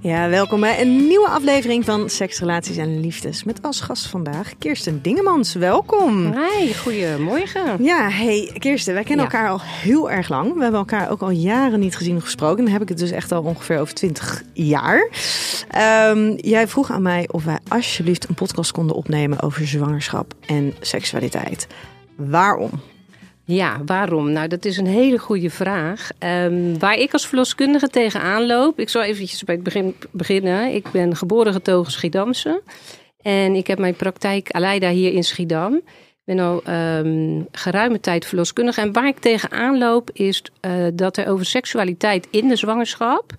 Ja, welkom bij een nieuwe aflevering van Seks, Relaties en Liefdes. Met als gast vandaag Kirsten Dingemans. Welkom. Hi, goedemorgen. Ja, hey Kirsten, wij kennen Ja. elkaar al heel erg lang. We hebben elkaar ook al jaren niet gezien of gesproken. Dan heb ik het dus echt al ongeveer over 20 jaar. Ehm, jij vroeg aan mij of wij alsjeblieft een podcast konden opnemen over zwangerschap en seksualiteit. Waarom? Ja, waarom? Nou, dat is een hele goede vraag. Ehm, waar ik als verloskundige tegenaan loop. Ik zal eventjes bij het begin beginnen. Ik ben geboren getogen Schiedamse. En ik heb mijn praktijk Aleida hier in Schiedam. Ik ben al ehm, geruime tijd verloskundige. En waar ik tegenaan loop is eh, dat er over seksualiteit in de zwangerschap...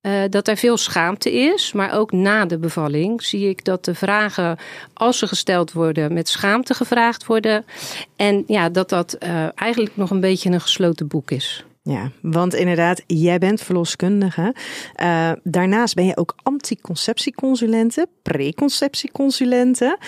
eh, dat er veel schaamte is, maar ook na de bevalling zie ik dat de vragen, als ze gesteld worden, met schaamte gevraagd worden. En ja, dat dat eh, eigenlijk nog een beetje een gesloten boek is. Ja, want inderdaad, jij bent verloskundige. Eh, daarnaast ben je ook anticonceptieconsulente, preconceptieconsulente.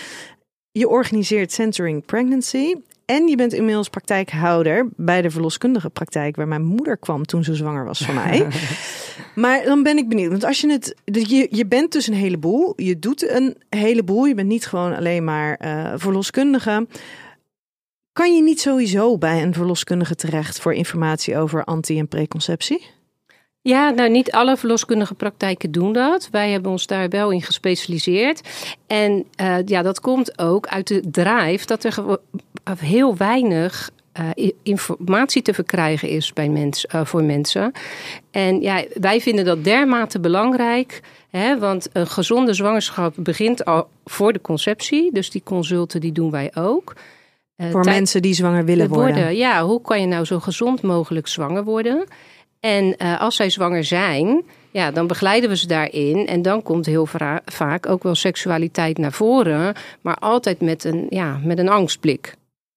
Je organiseert Centering Pregnancy. En je bent inmiddels praktijkhouder bij de verloskundige praktijk waar mijn moeder kwam toen ze zwanger was van mij. maar dan ben ik benieuwd, want als je het, je, je bent dus een heleboel, je doet een heleboel, je bent niet gewoon alleen maar eh, verloskundige. Kan je niet sowieso bij een verloskundige terecht voor informatie over anti- en preconceptie? Ja, nou niet alle verloskundige praktijken doen dat. Wij hebben ons daar wel in gespecialiseerd. En eh, ja, dat komt ook uit de drive dat er heel weinig eh, informatie te verkrijgen is bij mens, eh, voor mensen. En ja, wij vinden dat dermate belangrijk. Hè, want een gezonde zwangerschap begint al voor de conceptie. Dus die consulten die doen wij ook. Voor mensen die zwanger willen worden. Ja, hoe kan je nou zo gezond mogelijk zwanger worden? En eh, als zij zwanger zijn, ja, dan begeleiden we ze daarin. En dan komt heel vaak ook wel seksualiteit naar voren. Maar altijd met een, ja, met een angstblik.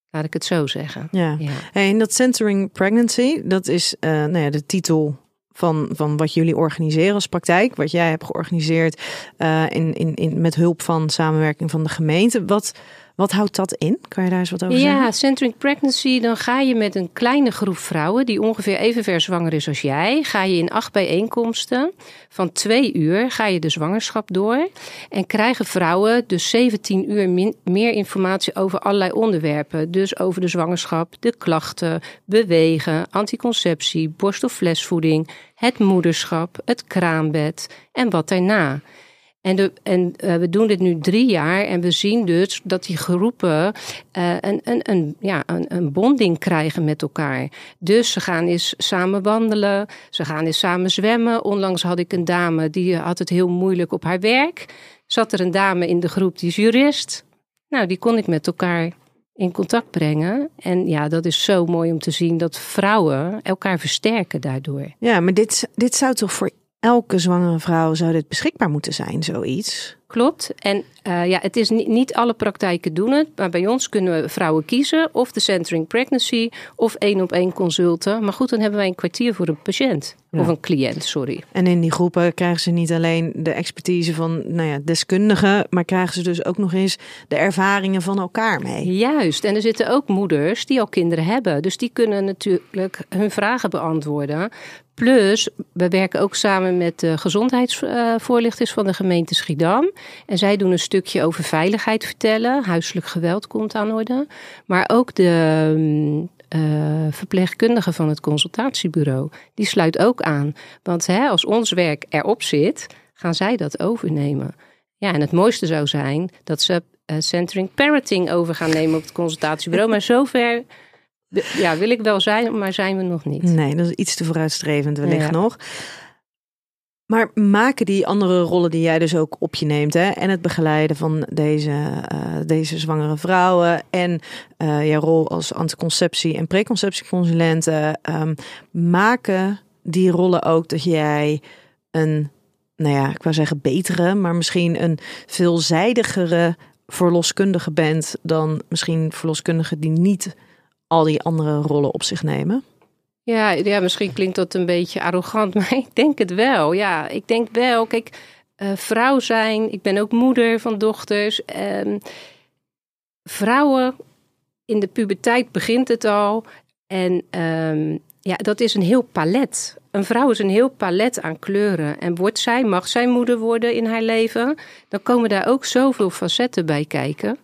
Laat ik het zo zeggen. Ja. Ja. Hey, en dat Centering Pregnancy, dat is eh, nou ja, de titel van, van wat jullie organiseren als praktijk. Wat jij hebt georganiseerd eh, in, in, in, met hulp van samenwerking van de gemeente. Wat, wat houdt dat in? Kan je daar eens wat over Ja, zeggen? centering pregnancy, dan ga je met een kleine groep vrouwen die ongeveer even ver zwanger is als jij, ga je in acht bijeenkomsten van twee uur ga je de zwangerschap door en krijgen vrouwen dus 17 uur min- meer informatie over allerlei onderwerpen. Dus over de zwangerschap, de klachten, bewegen, anticonceptie, borst- of flesvoeding, het moederschap, het kraambed en wat daarna. En, en eh, we doen dit nu drie jaar en we zien dus dat die groepen eh, een, een, een, ja, een, een bonding krijgen met elkaar. Dus ze gaan eens samen wandelen, ze gaan eens samen zwemmen. Onlangs had ik een dame die had het heel moeilijk op haar werk. Zat er een dame in de groep die is jurist. Nou, die kon ik met elkaar in contact brengen. En ja, dat is zo mooi om te zien dat vrouwen elkaar versterken daardoor. Ja, maar dit, dit zou toch voor elke zwangere vrouw zou dit beschikbaar moeten zijn, zoiets? Klopt. En eh, ja, het is niet, niet alle praktijken doen het. Maar bij ons kunnen we vrouwen kiezen. Of de centering pregnancy. Of één op één consulten. Maar goed, dan hebben wij een kwartier voor een patiënt. Ja. Of een cliënt, sorry. En in die groepen krijgen ze niet alleen de expertise van nou ja, deskundigen, maar krijgen ze dus ook nog eens de ervaringen van elkaar mee. Juist. En er zitten ook moeders die al kinderen hebben. Dus die kunnen natuurlijk hun vragen beantwoorden. Plus, we werken ook samen met de gezondheidsvoorlichters van de gemeente Schiedam. En zij doen een stukje over veiligheid vertellen. Huiselijk geweld komt aan orde. Maar ook de eh, verpleegkundige van het consultatiebureau, die sluit ook aan. Want hè, als ons werk erop zit, gaan zij dat overnemen. Ja, en het mooiste zou zijn dat ze eh, centering parenting over gaan nemen op het consultatiebureau. Maar zover ja, wil ik wel zijn, maar zijn we nog niet. Nee, dat is iets te vooruitstrevend wellicht Ja. nog. Maar maken die andere rollen die jij dus ook op je neemt, hè, en het begeleiden van deze, eh, deze zwangere vrouwen en eh jouw rol als anticonceptie- en preconceptieconsulente, ehm, maken die rollen ook dat jij een, nou ja, ik wou zeggen betere, maar misschien een veelzijdigere verloskundige bent dan misschien verloskundigen die niet al die andere rollen op zich nemen? Ja, ja, misschien klinkt dat een beetje arrogant, maar ik denk het wel. Ja, ik denk wel. Kijk, eh, vrouw zijn. Ik ben ook moeder van dochters. Ehm, vrouwen in de puberteit begint het al. En ehm, ja, dat is een heel palet. Een vrouw is een heel palet aan kleuren. En wordt zij, mag zij moeder worden in haar leven, dan komen daar ook zoveel facetten bij kijken.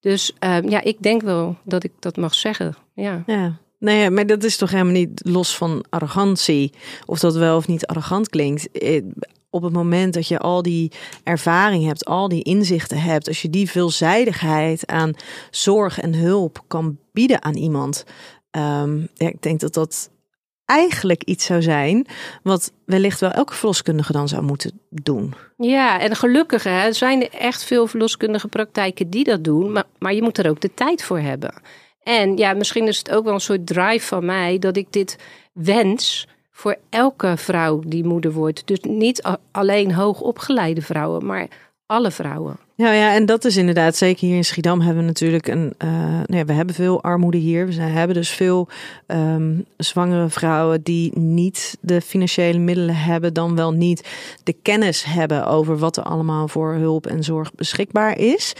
Dus ehm, ja, ik denk wel dat ik dat mag zeggen. Ja. Ja. Nee, maar dat is toch helemaal niet los van arrogantie. Of dat wel of niet arrogant klinkt. Eh, Op het moment dat je al die ervaring hebt, al die inzichten hebt, als je die veelzijdigheid aan zorg en hulp kan bieden aan iemand. ehm, ja, ik denk dat dat eigenlijk iets zou zijn wat wellicht wel elke verloskundige dan zou moeten doen. Ja, en gelukkig hè, zijn er echt veel verloskundige praktijken die dat doen. Maar, maar je moet er ook de tijd voor hebben. En ja, misschien is het ook wel een soort drive van mij dat ik dit wens voor elke vrouw die moeder wordt. Dus niet alleen hoogopgeleide vrouwen, maar alle vrouwen. Ja, ja, en dat is inderdaad, zeker hier in Schiedam hebben we natuurlijk een, eh, nou ja, we hebben veel armoede hier. We hebben dus veel ehm, zwangere vrouwen die niet de financiële middelen hebben, dan wel niet de kennis hebben over wat er allemaal voor hulp en zorg beschikbaar is.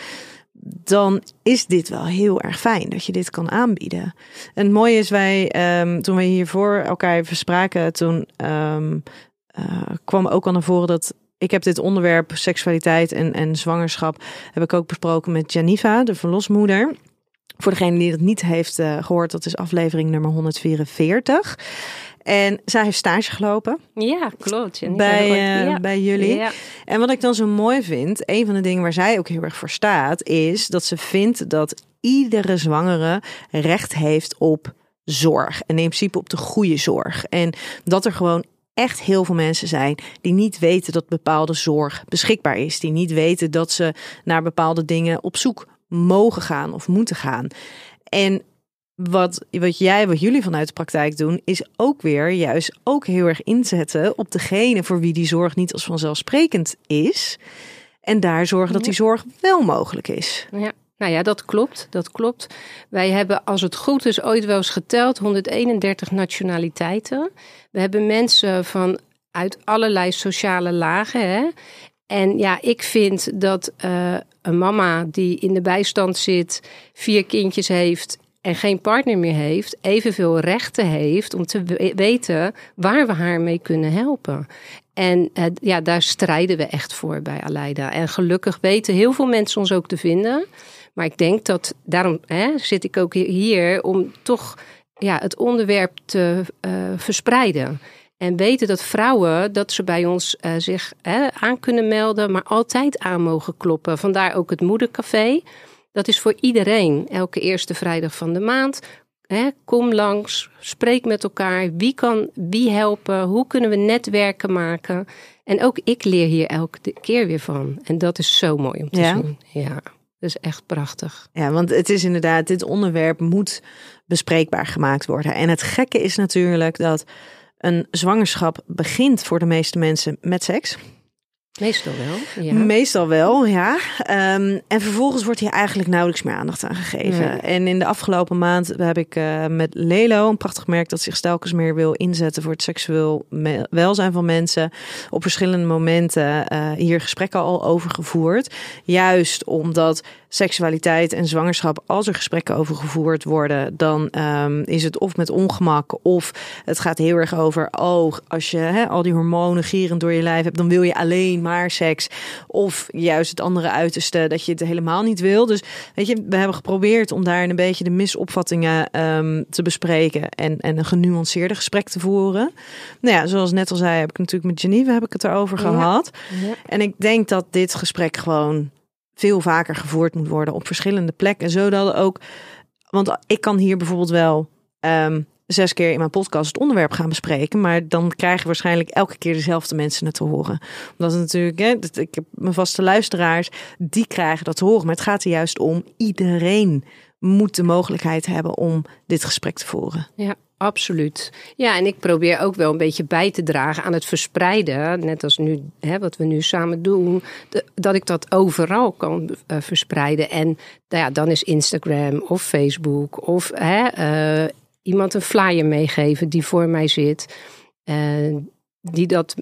Dan is dit wel heel erg fijn dat je dit kan aanbieden. En het mooie is, wij, ehm, toen we hiervoor elkaar even spraken, toen ehm, eh, kwam ook al naar voren dat ik heb dit onderwerp seksualiteit en, en zwangerschap heb ik ook besproken met Janiva, de verlosmoeder. Voor degene die dat niet heeft eh, gehoord, dat is aflevering nummer 144. En zij heeft stage gelopen Ja, klopt. Bij, eh, ja. bij jullie. Ja. En wat ik dan zo mooi vind, een van de dingen waar zij ook heel erg voor staat, is dat ze vindt dat iedere zwangere recht heeft op zorg. En in principe op de goede zorg. En dat er gewoon echt heel veel mensen zijn die niet weten dat bepaalde zorg beschikbaar is. Die niet weten dat ze naar bepaalde dingen op zoek mogen gaan of moeten gaan. En wat, wat jij, wat jullie vanuit de praktijk doen, is ook weer juist ook heel erg inzetten op degene voor wie die zorg niet als vanzelfsprekend is. En daar zorgen dat die zorg wel mogelijk is. Ja, nou ja, dat klopt. Dat klopt. Wij hebben, als het goed is, ooit wel eens geteld 131 nationaliteiten. We hebben mensen van uit allerlei sociale lagen. Hè? En ja, ik vind dat eh, een mama die in de bijstand zit, vier kindjes heeft en geen partner meer heeft, evenveel rechten heeft om te we- weten waar we haar mee kunnen helpen. En eh, ja, daar strijden we echt voor bij Aleida. En gelukkig weten heel veel mensen ons ook te vinden. Maar ik denk dat, daarom hè, zit ik ook hier om toch ja, het onderwerp te eh, verspreiden. En weten dat vrouwen, dat ze bij ons eh, zich hè, aan kunnen melden, maar altijd aan mogen kloppen. Vandaar ook het moedercafé. Dat is voor iedereen, elke eerste vrijdag van de maand. Hè, kom langs, spreek met elkaar. Wie kan wie helpen? Hoe kunnen we netwerken maken? En ook ik leer hier elke keer weer van. En dat is zo mooi om te Ja? zien. Ja, dat is echt prachtig. Ja, want het is inderdaad, dit onderwerp moet bespreekbaar gemaakt worden. En het gekke is natuurlijk dat een zwangerschap begint voor de meeste mensen met seks. Meestal wel. Ja. Meestal wel, ja. Ehm, en vervolgens wordt hier eigenlijk nauwelijks meer aandacht aan gegeven. Nee. En in de afgelopen maand heb ik eh, met Lelo, een prachtig merk dat zich telkens meer wil inzetten voor het seksueel welzijn van mensen, op verschillende momenten eh, hier gesprekken al over gevoerd. Juist omdat seksualiteit en zwangerschap, als er gesprekken over gevoerd worden, dan ehm, is het of met ongemak of het gaat heel erg over, oh, als je al die hormonen gierend door je lijf hebt, dan wil je alleen maar seks. Of juist het andere uiterste, dat je het helemaal niet wil. Dus weet je, we hebben geprobeerd om daar een beetje de misopvattingen ehm, te bespreken en, en een genuanceerder gesprek te voeren. Nou ja, zoals net al zei, heb ik natuurlijk met Geneve heb ik het erover Ja. gehad. Ja. En ik denk dat dit gesprek gewoon veel vaker gevoerd moet worden op verschillende plekken. Zodat ook, want ik kan hier bijvoorbeeld wel ehm, zes keer in mijn podcast het onderwerp gaan bespreken. Maar dan krijgen waarschijnlijk elke keer dezelfde mensen het te horen. Omdat het natuurlijk, hè, ik heb mijn vaste luisteraars, die krijgen dat te horen. Maar het gaat er juist om, iedereen moet de mogelijkheid hebben om dit gesprek te voeren. Ja, absoluut. Ja, en ik probeer ook wel een beetje bij te dragen aan het verspreiden. Net als nu, hè, wat we nu samen doen. dat ik dat overal kan eh, verspreiden. En nou ja, dan is Instagram of Facebook of hè, eh, iemand een flyer meegeven die voor mij zit. eh, die dat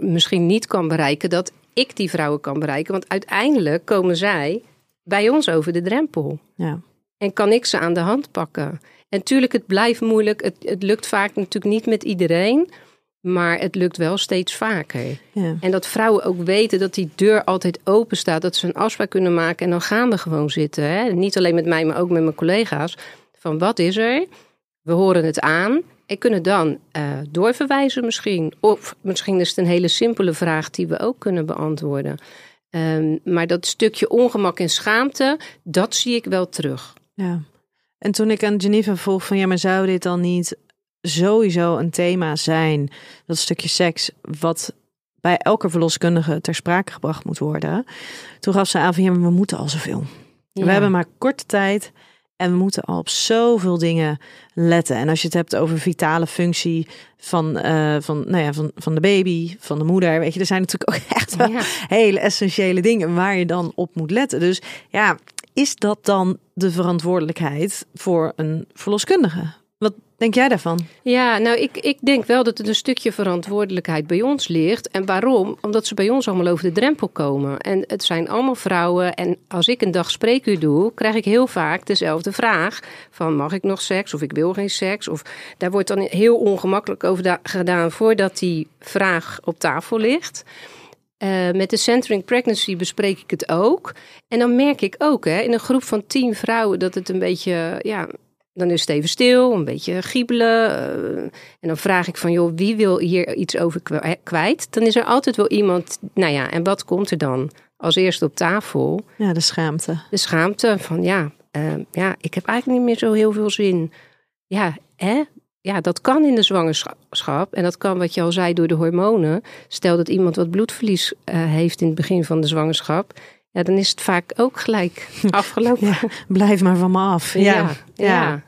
misschien niet kan bereiken. Dat ik die vrouwen kan bereiken. Want uiteindelijk komen zij bij ons over de drempel. Ja. En kan ik ze aan de hand pakken? En tuurlijk, het blijft moeilijk. Het, het lukt vaak natuurlijk niet met iedereen. Maar het lukt wel steeds vaker. Ja. En dat vrouwen ook weten dat die deur altijd open staat. Dat ze een afspraak kunnen maken. En dan gaan we gewoon zitten. Hè? Niet alleen met mij, maar ook met mijn collega's. Van wat is er? We horen het aan. En kunnen dan eh, doorverwijzen misschien. Of misschien is het een hele simpele vraag die we ook kunnen beantwoorden. Ehm, maar dat stukje ongemak en schaamte, dat zie ik wel terug. Ja. En toen ik aan Geneva vroeg van ja, maar zou dit dan niet sowieso een thema zijn, dat stukje seks, wat bij elke verloskundige ter sprake gebracht moet worden. Toen gaf ze aan van ja, maar we moeten al zoveel. Ja. We hebben maar korte tijd en we moeten al op zoveel dingen letten. En als je het hebt over vitale functie van, eh, van, nou ja, van, van de baby, van de moeder, weet je, er zijn natuurlijk ook echt wel Ja. hele essentiële dingen waar je dan op moet letten. Dus ja, is dat dan de verantwoordelijkheid voor een verloskundige? Wat denk jij daarvan? Ja, nou, ik, ik denk wel dat het een stukje verantwoordelijkheid bij ons ligt. En waarom? Omdat ze bij ons allemaal over de drempel komen. En het zijn allemaal vrouwen. En als ik een dag spreekuur doe, krijg ik heel vaak dezelfde vraag: van mag ik nog seks of ik wil geen seks? Of daar wordt dan heel ongemakkelijk over da- gedaan voordat die vraag op tafel ligt. Eh, met de Centering Pregnancy bespreek ik het ook. En dan merk ik ook hè, in een groep van tien vrouwen dat het een beetje, ja, dan is het even stil, een beetje giebelen. eh, en dan vraag ik van, joh, wie wil hier iets over kwa- kwijt? Dan is er altijd wel iemand, nou ja, en wat komt er dan als eerste op tafel? Ja, de schaamte. De schaamte van, ja, eh, ja, ik heb eigenlijk niet meer zo heel veel zin. Ja, hè? Ja, dat kan in de zwangerschap. En dat kan, wat je al zei, door de hormonen. Stel dat iemand wat bloedverlies eh, heeft in het begin van de zwangerschap. Ja, dan is het vaak ook gelijk afgelopen. Ja, blijf maar van me af. Ja, Ja, ja.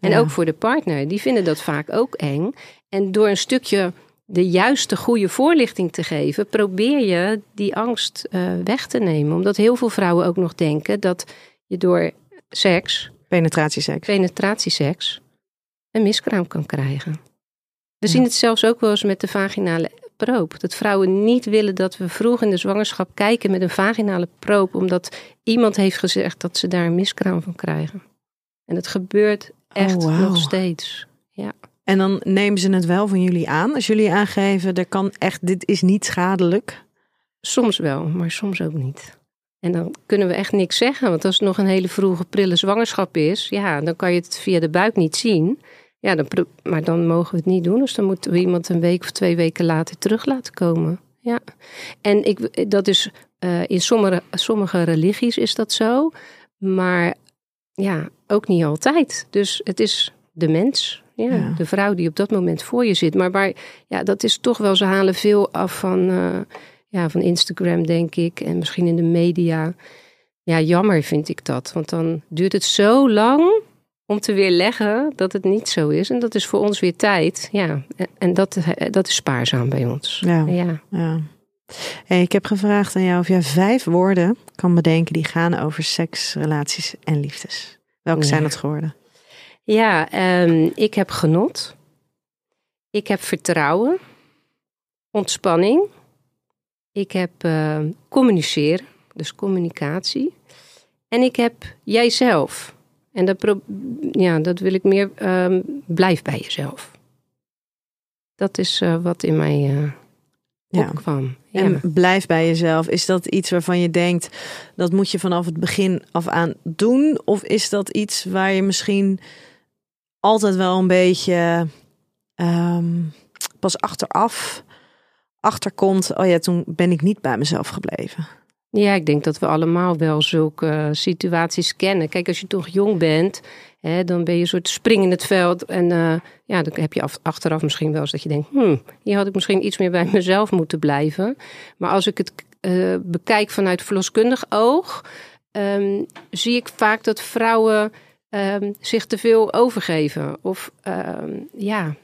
En ook voor de partner, die vinden dat vaak ook eng. En door een stukje de juiste, goede voorlichting te geven, probeer je die angst eh, weg te nemen. Omdat heel veel vrouwen ook nog denken dat je door seks, Penetratieseks. penetratieseks, een miskraam kan krijgen. We zien het zelfs ook wel eens met de vaginale proop. Dat vrouwen niet willen dat we vroeg in de zwangerschap kijken met een vaginale proop, omdat iemand heeft gezegd dat ze daar een miskraam van krijgen. En het gebeurt echt Oh, wauw. nog steeds. En dan nemen ze het wel van jullie aan. Als jullie aangeven, er kan echt, dit is niet schadelijk. Soms wel, maar soms ook niet. En dan kunnen we echt niks zeggen. Want als het nog een hele vroege prille zwangerschap is, ja, dan kan je het via de buik niet zien. Ja, dan, maar dan mogen we het niet doen. Dus dan moeten we iemand een week of twee weken later terug laten komen. Ja. En ik, dat is eh, in sommige, sommige religies is dat zo. Maar ja, ook niet altijd. Dus het is de mens. Ja, Ja. De vrouw die op dat moment voor je zit. Maar waar, ja, dat is toch wel, ze halen veel af van, eh, ja, van Instagram, denk ik. En misschien in de media. Ja, jammer vind ik dat. Want dan duurt het zo lang om te weerleggen dat het niet zo is. En dat is voor ons weer tijd. Ja, en- dat, dat is spaarzaam bij ons. Ja. Ja. Ja. Hey, ik heb gevraagd aan jou of jij vijf woorden kan bedenken die gaan over seks, relaties en liefdes. Welke Ja. zijn dat geworden? Ja, ehm, ik heb genot. Ik heb vertrouwen. Ontspanning. Ik heb eh, communiceren, dus communicatie. En ik heb jijzelf. En dat, ja, dat wil ik meer, ehm, blijf bij jezelf. Dat is eh, wat in mij eh Ja. opkwam. Ja. En blijf bij jezelf. Is dat iets waarvan je denkt dat moet je vanaf het begin af aan doen? Of is dat iets waar je misschien altijd wel een beetje ehm, pas achteraf achterkomt? Oh ja, toen ben ik niet bij mezelf gebleven. Ja, ik denk dat we allemaal wel zulke situaties kennen. Kijk, als je toch jong bent Hè, dan ben je een soort spring in het veld. En uh, ja, dan heb je af, achteraf misschien wel eens dat je denkt... Hmm, hier had ik misschien iets meer bij mezelf moeten blijven. Maar als ik het uh, bekijk vanuit verloskundig oog... Um, zie ik vaak dat vrouwen um, zich te veel overgeven. Of um, ja,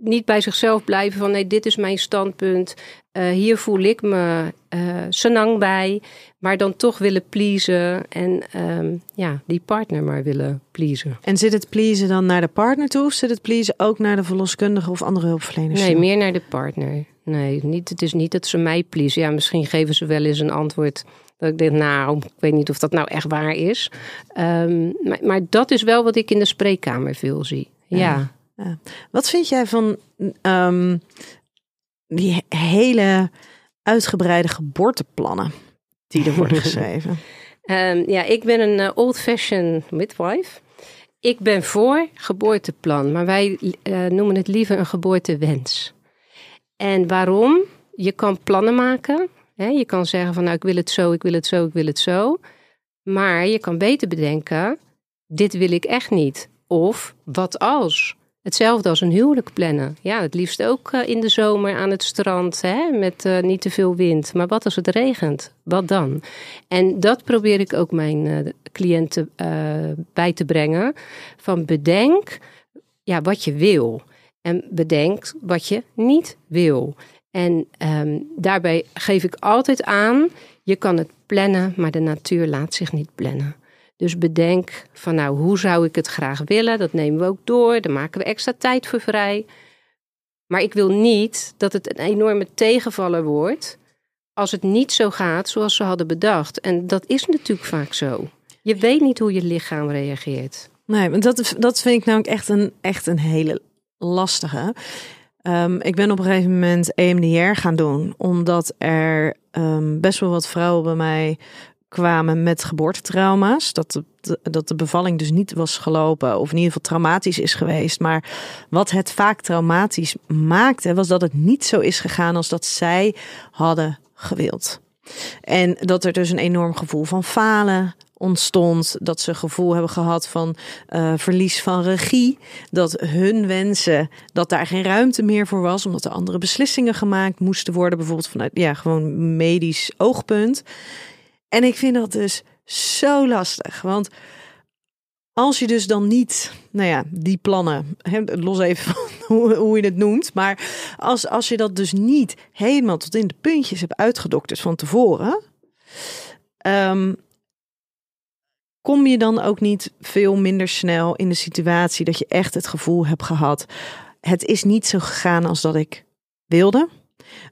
niet bij zichzelf blijven van nee, dit is mijn standpunt. Uh, hier voel ik me uh, senang bij. Maar dan toch willen pleasen en um, ja, die partner maar willen pleasen. En zit het pleasen dan naar de partner toe? Of zit het pleasen ook naar de verloskundige of andere hulpverleners? Nee, meer naar de partner. Nee, niet, het is niet dat ze mij pleasen. Ja, misschien geven ze wel eens een antwoord dat ik denk, nou, ik weet niet of dat nou echt waar is. Um, maar, maar, dat is wel wat ik in de spreekkamer veel zie. Ja. ja. Ja. Wat vind jij van um, die hele uitgebreide geboorteplannen die er worden geschreven? um, ja, ik ben een uh, old-fashioned midwife. Ik ben voor geboorteplan, maar wij uh, noemen het liever een geboortewens. En waarom? Je kan plannen maken. Hè? Je kan zeggen van nou ik wil het zo, ik wil het zo, ik wil het zo. Maar je kan beter bedenken, dit wil ik echt niet. Of wat als? Hetzelfde als een huwelijk plannen. Ja, het liefst ook uh, in de zomer aan het strand hè, met uh, niet te veel wind. Maar wat als het regent? Wat dan? En dat probeer ik ook mijn uh, cliënten bij te brengen. Van bedenk ja, wat je wil. En bedenk wat je niet wil. En um, daarbij geef ik altijd aan, je kan het plannen, maar de natuur laat zich niet plannen. Dus bedenk van nou, hoe zou ik het graag willen? Dat nemen we ook door, daar maken we extra tijd voor vrij. Maar ik wil niet dat het een enorme tegenvaller wordt als het niet zo gaat zoals ze hadden bedacht. En dat is natuurlijk vaak zo. Je weet niet hoe je lichaam reageert. Nee, dat, dat vind ik namelijk echt een, echt een hele lastige. Um, ik ben op een gegeven moment EMDR gaan doen, omdat er um, best wel wat vrouwen bij mij kwamen met geboortetrauma's. Dat de, dat de bevalling dus niet was gelopen, of in ieder geval traumatisch is geweest. Maar wat het vaak traumatisch maakte, was dat het niet zo is gegaan als dat zij hadden gewild. En dat er dus een enorm gevoel van falen ontstond. Dat ze gevoel hebben gehad van uh, verlies van regie. Dat hun wensen, dat daar geen ruimte meer voor was. Omdat er andere beslissingen gemaakt moesten worden. Bijvoorbeeld vanuit ja, gewoon medisch oogpunt. En ik vind dat dus zo lastig. Want als je dus dan niet, nou ja, die plannen, los even van hoe, hoe je het noemt, maar als, als je dat dus niet helemaal tot in de puntjes hebt uitgedokterd van tevoren, um, kom je dan ook niet veel minder snel in de situatie dat je echt het gevoel hebt gehad, het is niet zo gegaan als dat ik wilde,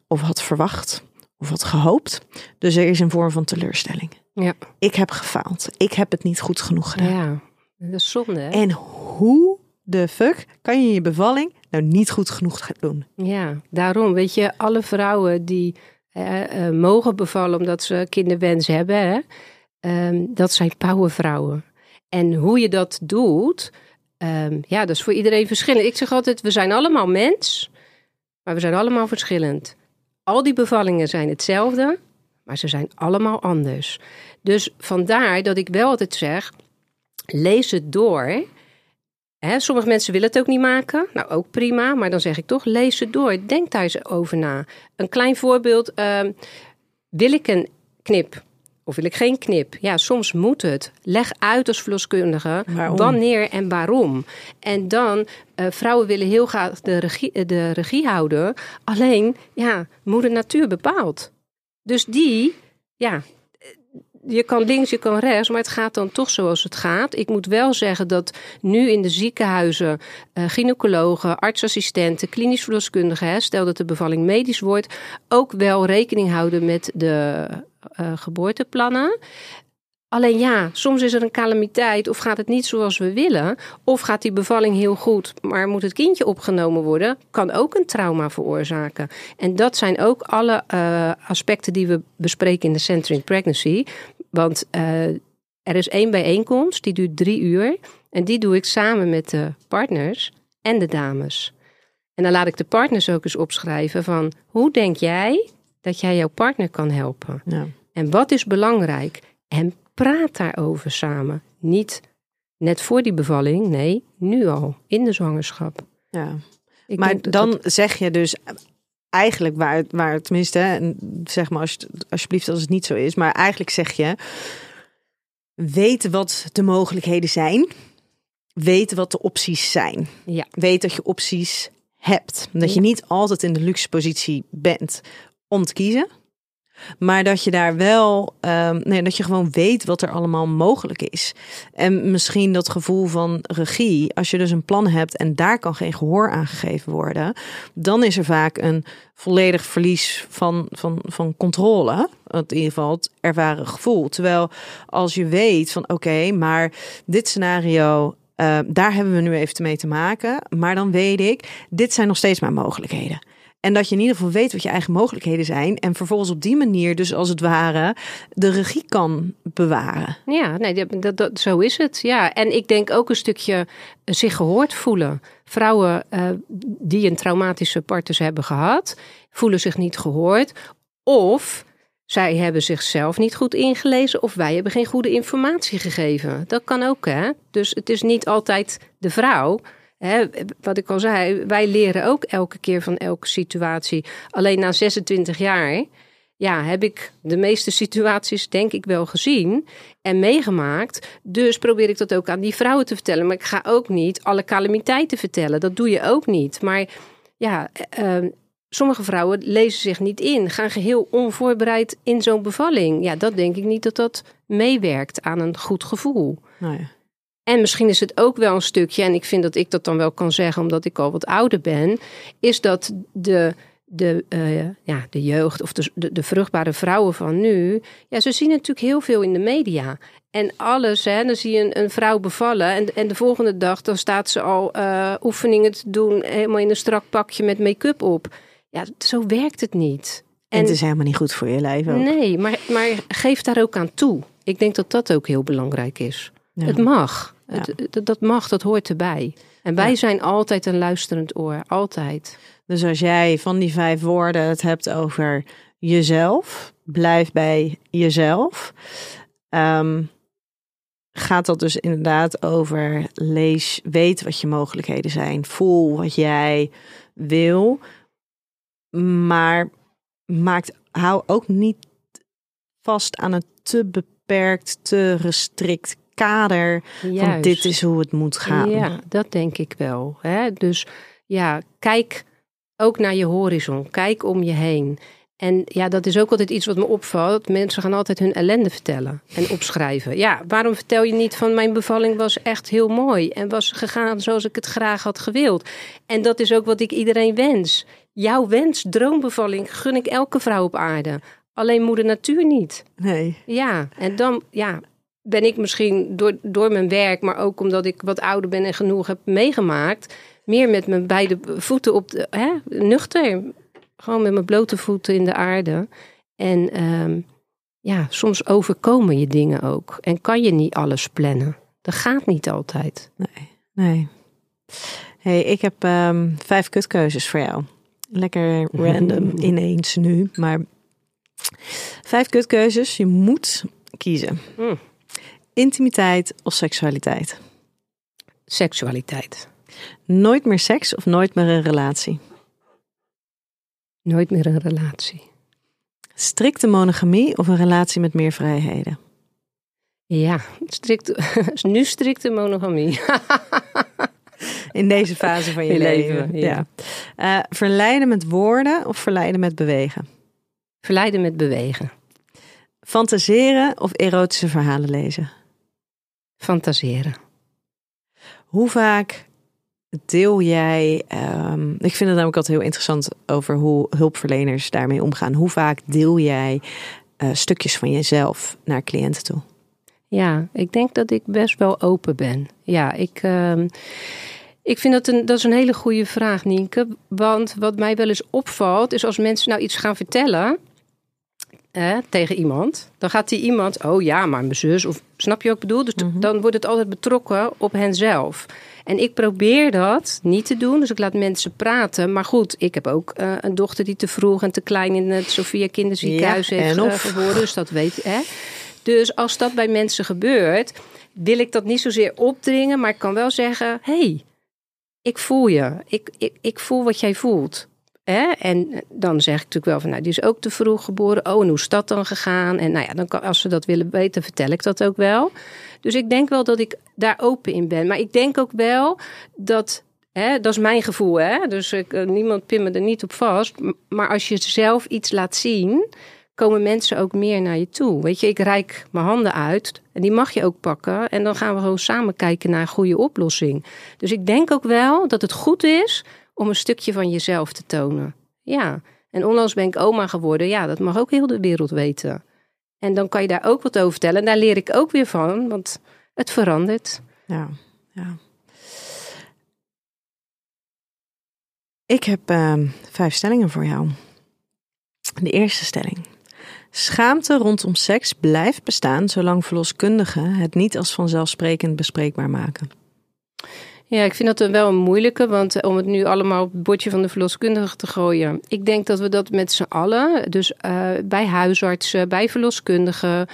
of had verwacht, of had gehoopt. Dus er is een vorm van teleurstelling. Ja. Ik heb gefaald. Ik heb het niet goed genoeg gedaan. Ja, dat is zonde. Hè? En hoe de fuck kan je je bevalling nou niet goed genoeg gaan doen? Ja, daarom weet je, alle vrouwen die eh, mogen bevallen omdat ze kinderwens hebben, hè, um, dat zijn powervrouwen. En hoe je dat doet, um, ja, dat is voor iedereen verschillend. Ik zeg altijd, we zijn allemaal mens, maar we zijn allemaal verschillend. Al die bevallingen zijn hetzelfde, maar ze zijn allemaal anders. Dus vandaar dat ik wel altijd zeg, lees het door. Hè, sommige mensen willen het ook niet maken. Nou, ook prima. Maar dan zeg ik toch, lees het door. Denk daar eens over na. Een klein voorbeeld. Uh, wil ik een knip? Of wil ik geen knip? Ja, soms moet het. Leg uit als verloskundige waarom? wanneer en waarom. En dan, uh, vrouwen willen heel graag de regie, de regie houden. Alleen, ja, moeder natuur bepaalt. Dus die, ja, je kan links, je kan rechts, maar het gaat dan toch zoals het gaat. Ik moet wel zeggen dat nu in de ziekenhuizen uh, gynaecologen, artsassistenten, klinisch verloskundigen, stel dat de bevalling medisch wordt, ook wel rekening houden met de uh, geboorteplannen. Alleen ja, soms is er een calamiteit of gaat het niet zoals we willen. Of gaat die bevalling heel goed, maar moet het kindje opgenomen worden. Kan ook een trauma veroorzaken. En dat zijn ook alle uh, aspecten die we bespreken in de Centering Pregnancy. Want uh, er is één bijeenkomst, die duurt drie uur. En die doe ik samen met de partners en de dames. En dan laat ik de partners ook eens opschrijven van... hoe denk jij dat jij jouw partner kan helpen? Ja. En wat is belangrijk? En praat daarover samen. Niet net voor die bevalling. Nee, nu al, in de zwangerschap. Ja. Ik maar dan dat- zeg je dus eigenlijk waar, waar het tenminste, hè, en zeg maar als, je- alsjeblieft als het niet zo is, maar eigenlijk zeg je, weet wat de mogelijkheden zijn, weet wat de opties zijn. Ja. Weet dat je opties hebt. Dat je niet altijd in de luxe positie bent om te kiezen. Maar dat je daar wel, ehm, nee, dat je gewoon weet wat er allemaal mogelijk is. En misschien dat gevoel van regie, als je dus een plan hebt en daar kan geen gehoor aan gegeven worden, dan is er vaak een volledig verlies van, van, van controle. In ieder geval het ervaren gevoel. Terwijl als je weet van oké, maar dit scenario, eh, daar hebben we nu even mee te maken. Maar dan weet ik, dit zijn nog steeds mijn mogelijkheden. En dat je in ieder geval weet wat je eigen mogelijkheden zijn. En vervolgens op die manier, dus als het ware, de regie kan bewaren. Ja, nee, dat, dat, zo is het. Ja, en ik denk ook een stukje eh, zich gehoord voelen. Vrouwen eh, die een traumatische partners hebben gehad, voelen zich niet gehoord. Of zij hebben zichzelf niet goed ingelezen, of wij hebben geen goede informatie gegeven. Dat kan ook, hè? Dus het is niet altijd de vrouw. Wat ik al zei, wij leren ook elke keer van elke situatie. Alleen na 26 jaar ja, heb ik de meeste situaties denk ik wel gezien en meegemaakt. Dus probeer ik dat ook aan die vrouwen te vertellen. Maar ik ga ook niet alle calamiteiten vertellen. Dat doe je ook niet. Maar ja, eh, eh, sommige vrouwen lezen zich niet in. Gaan geheel onvoorbereid in zo'n bevalling. Ja, dat denk ik niet dat dat meewerkt aan een goed gevoel. Nou. En misschien is het ook wel een stukje, en ik vind dat ik dat dan wel kan zeggen omdat ik al wat ouder ben, is dat de, de, eh, ja, de jeugd of de, de, de vruchtbare vrouwen van nu, ja, ze zien natuurlijk heel veel in de media. En alles, hè, dan zie je een, een vrouw bevallen en, en de volgende dag dan staat ze al eh, oefeningen te doen, helemaal in een strak pakje met make-up op. Ja, zo werkt het niet. En het is helemaal niet goed voor je lijf ook. Nee, maar, maar geef daar ook aan toe. Ik denk dat dat ook heel belangrijk is. Ja. Het mag. Het, dat, dat mag, dat hoort erbij. En wij Ja. zijn altijd een luisterend oor. Altijd. Dus als jij van die vijf woorden het hebt over jezelf, blijf bij jezelf. Ehm, gaat dat dus inderdaad over lees, weet wat je mogelijkheden zijn, voel wat jij wil, maar maakt, hou ook niet vast aan een te beperkt, te restrict kader van dit is hoe het moet gaan. Ja, dat denk ik wel. Hè? Dus ja, kijk ook naar je horizon. Kijk om je heen. En ja, dat is ook altijd iets wat me opvalt. Mensen gaan altijd hun ellende vertellen en opschrijven. Ja, waarom vertel je niet van mijn bevalling was echt heel mooi en was gegaan zoals ik het graag had gewild? En dat is ook wat ik iedereen wens. Jouw wens, droombevalling, gun ik elke vrouw op aarde. Alleen moeder natuur niet. Nee. Ja, en dan ja, ben ik misschien door, door mijn werk, maar ook omdat ik wat ouder ben en genoeg heb meegemaakt, meer met mijn beide voeten op de, hè, nuchter. Gewoon met mijn blote voeten in de aarde. En ehm, ja, soms overkomen je dingen ook. En kan je niet alles plannen. Dat gaat niet altijd. Nee, nee. hey, ik heb ehm, vijf kutkeuzes voor jou. Lekker random ineens nu, maar vijf kutkeuzes. Je moet kiezen. Mm. Intimiteit of seksualiteit? Seksualiteit. Nooit meer seks of nooit meer een relatie? Nooit meer een relatie. Strikte monogamie of een relatie met meer vrijheden? Ja, strikt, nu strikte monogamie. In deze fase van je, Je leven. leven, ja. ja. Eh, verleiden met woorden of verleiden met bewegen? Verleiden met bewegen. Fantaseren of erotische verhalen lezen? Fantaseren. Hoe vaak deel jij, ehm, ik vind het namelijk altijd heel interessant over hoe hulpverleners daarmee omgaan. Hoe vaak deel jij eh, stukjes van jezelf naar cliënten toe? Ja, ik denk dat ik best wel open ben. Ja, ik, ehm, ik vind dat een, dat is een hele goede vraag, Nienke. Want wat mij wel eens opvalt, is als mensen nou iets gaan vertellen hè, tegen iemand, dan gaat die iemand, oh ja, maar mijn zus, of snap je ik bedoel? Dus t- dan wordt het altijd betrokken op henzelf. En ik probeer dat niet te doen, dus ik laat mensen praten. Maar goed, ik heb ook eh, een dochter die te vroeg en te klein in het Sophia Kinderziekenhuis Ja, heeft eh, geboren, dus dat weet hè. Dus als dat bij mensen gebeurt, wil ik dat niet zozeer opdringen, maar ik kan wel zeggen: hey, ik voel je. Ik, ik, ik voel wat jij voelt. En dan zeg ik natuurlijk wel van, nou, die is ook te vroeg geboren. Oh, en hoe is dat dan gegaan? En nou ja, dan als ze dat willen weten, vertel ik dat ook wel. Dus ik denk wel dat ik daar open in ben. Maar ik denk ook wel dat, hè, dat is mijn gevoel, hè? dus ik, eh, niemand pin me er niet op vast. Maar als je zelf iets laat zien, komen mensen ook meer naar je toe. Weet je, ik reik mijn handen uit en die mag je ook pakken. En dan gaan we gewoon samen kijken naar een goede oplossing. Dus ik denk ook wel dat het goed is om een stukje van jezelf te tonen. Ja, en onlangs ben ik oma geworden. Ja, dat mag ook heel de wereld weten. En dan kan je daar ook wat over vertellen. En daar leer ik ook weer van, want het verandert. Ja, ja. Ik heb uh, vijf stellingen voor jou. De eerste stelling. Schaamte rondom seks blijft bestaan zolang verloskundigen het niet als vanzelfsprekend bespreekbaar maken. Ja, ik vind dat wel een moeilijke, want eh, om het nu allemaal op het bordje van de verloskundige te gooien. Ik denk dat we dat met z'n allen, dus uh, bij huisartsen, bij verloskundigen,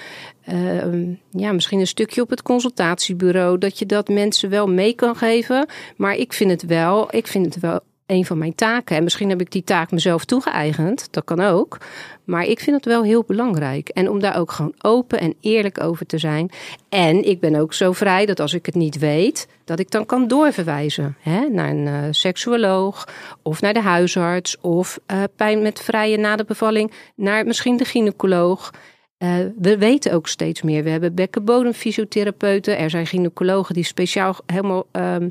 uh, ja, misschien een stukje op het consultatiebureau, dat je dat mensen wel mee kan geven. Maar ik vind het wel, ik vind het wel een van mijn taken. En misschien heb ik die taak mezelf toegeëigend, dat kan ook. Maar ik vind het wel heel belangrijk. En om daar ook gewoon open en eerlijk over te zijn. En ik ben ook zo vrij dat als ik het niet weet, dat ik dan kan doorverwijzen hè, naar een uh, seksuoloog of naar de huisarts of uh, pijn met vrije na de bevalling naar misschien de gynaecoloog. Uh, we weten ook steeds meer. We hebben bekkenbodemfysiotherapeuten. Er zijn gynaecologen die speciaal helemaal um,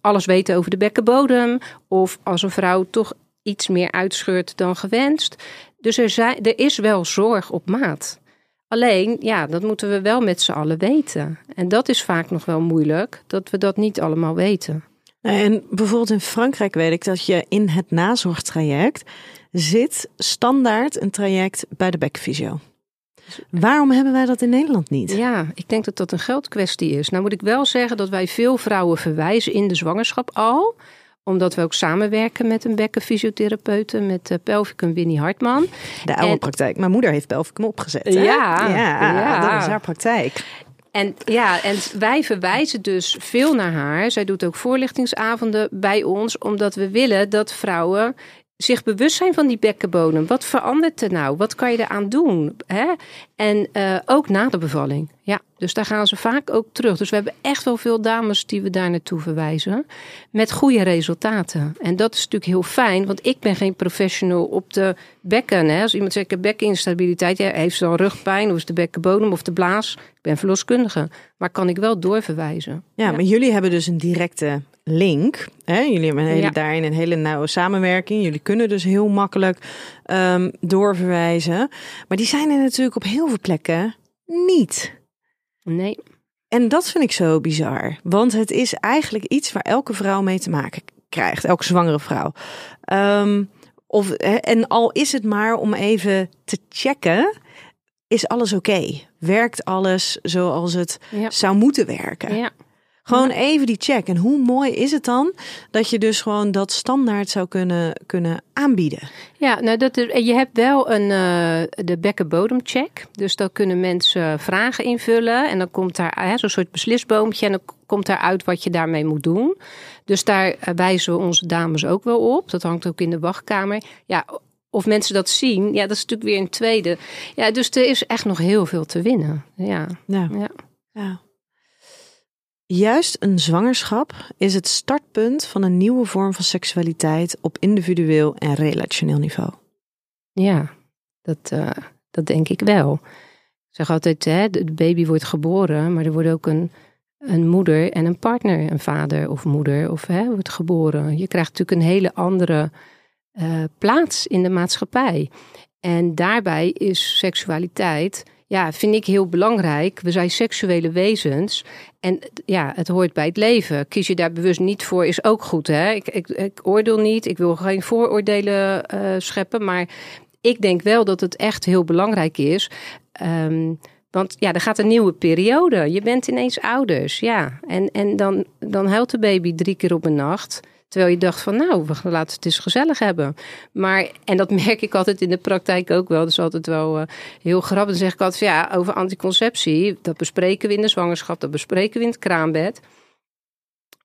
alles weten over de bekkenbodem. Of als een vrouw toch iets meer uitscheurt dan gewenst. Dus er, zijn, er is wel zorg op maat. Alleen, ja, dat moeten we wel met z'n allen weten. En dat is vaak nog wel moeilijk, dat we dat niet allemaal weten. En bijvoorbeeld in Frankrijk weet ik dat je in het nazorgtraject zit standaard een traject bij de bekfysio. Waarom hebben wij dat in Nederland niet? Ja, ik denk dat dat een geldkwestie is. Nou moet ik wel zeggen dat wij veel vrouwen verwijzen in de zwangerschap al omdat we ook samenwerken met een bekkenfysiotherapeute, met uh, Pelvicum Winnie Hartman. De oude praktijk. Mijn moeder heeft Pelvicum opgezet. Hè? Ja, ja, ja, dat is haar praktijk. En ja, en wij verwijzen dus veel naar haar. Zij doet ook voorlichtingsavonden bij ons, omdat we willen dat vrouwen zich bewust zijn van die bekkenbodem. Wat verandert er nou? Wat kan je eraan doen? Hè? En uh, ook na de bevalling. Ja, dus daar gaan ze vaak ook terug. Dus we hebben echt wel veel dames die we daar naartoe verwijzen. Met goede resultaten. En dat is natuurlijk heel fijn, want ik ben geen professional op de bekken. Hè? Als iemand zegt, ik heb bekkeninstabiliteit, ja, heeft ze al rugpijn, of is de bekkenbodem of de blaas. Ik ben verloskundige, maar kan ik wel doorverwijzen. Ja, ja. maar jullie hebben dus een directe link. Hè? Jullie hebben een hele, ja. daarin een hele nauwe samenwerking. Jullie kunnen dus heel makkelijk um, doorverwijzen. Maar die zijn er natuurlijk op heel veel plekken niet. Nee. En dat vind ik zo bizar. Want het is eigenlijk iets waar elke vrouw mee te maken krijgt. Elke zwangere vrouw. Um, of, en al is het maar om even te checken. Is alles oké? Okay? Werkt alles zoals het ja. zou moeten werken? Ja. Gewoon ja. even die check. En hoe mooi is het dan dat je dus gewoon dat standaard zou kunnen, kunnen aanbieden? Ja, nou dat je hebt wel een uh, de bekkenbodemcheck. Dus dan kunnen mensen vragen invullen. En dan komt daar uh, zo'n soort beslisboompje. En dan komt daaruit wat je daarmee moet doen. Dus daar wijzen we onze dames ook wel op. Dat hangt ook in de wachtkamer. Ja, of mensen dat zien, ja, dat is natuurlijk weer een tweede. Ja, dus er is echt nog heel veel te winnen. Ja. ja. ja. ja. Juist een zwangerschap is het startpunt van een nieuwe vorm van seksualiteit op individueel en relationeel niveau. Ja, dat, uh, dat denk ik wel. Ik zeg altijd, hè, de baby wordt geboren, maar er wordt ook een, een moeder en een partner, een vader of moeder, of hè, wordt geboren. Je krijgt natuurlijk een hele andere uh, plaats in de maatschappij. En daarbij is seksualiteit ja, vind ik heel belangrijk. We zijn seksuele wezens. En ja, het hoort bij het leven. Kies je daar bewust niet voor, is ook goed. Hè? Ik, ik, oordeel niet, ik wil geen vooroordelen uh, scheppen. Maar ik denk wel dat het echt heel belangrijk is. Um, want ja, er gaat een nieuwe periode. Je bent ineens ouders. Ja. En, en dan, dan huilt de baby drie keer op een nacht. Terwijl je dacht van nou, we laten het eens gezellig hebben. Maar, en dat merk ik altijd in de praktijk ook wel. Dat is altijd wel uh, heel grappig. Dan zeg ik altijd van ja, over anticonceptie. Dat bespreken we in de zwangerschap. Dat bespreken we in het kraambed.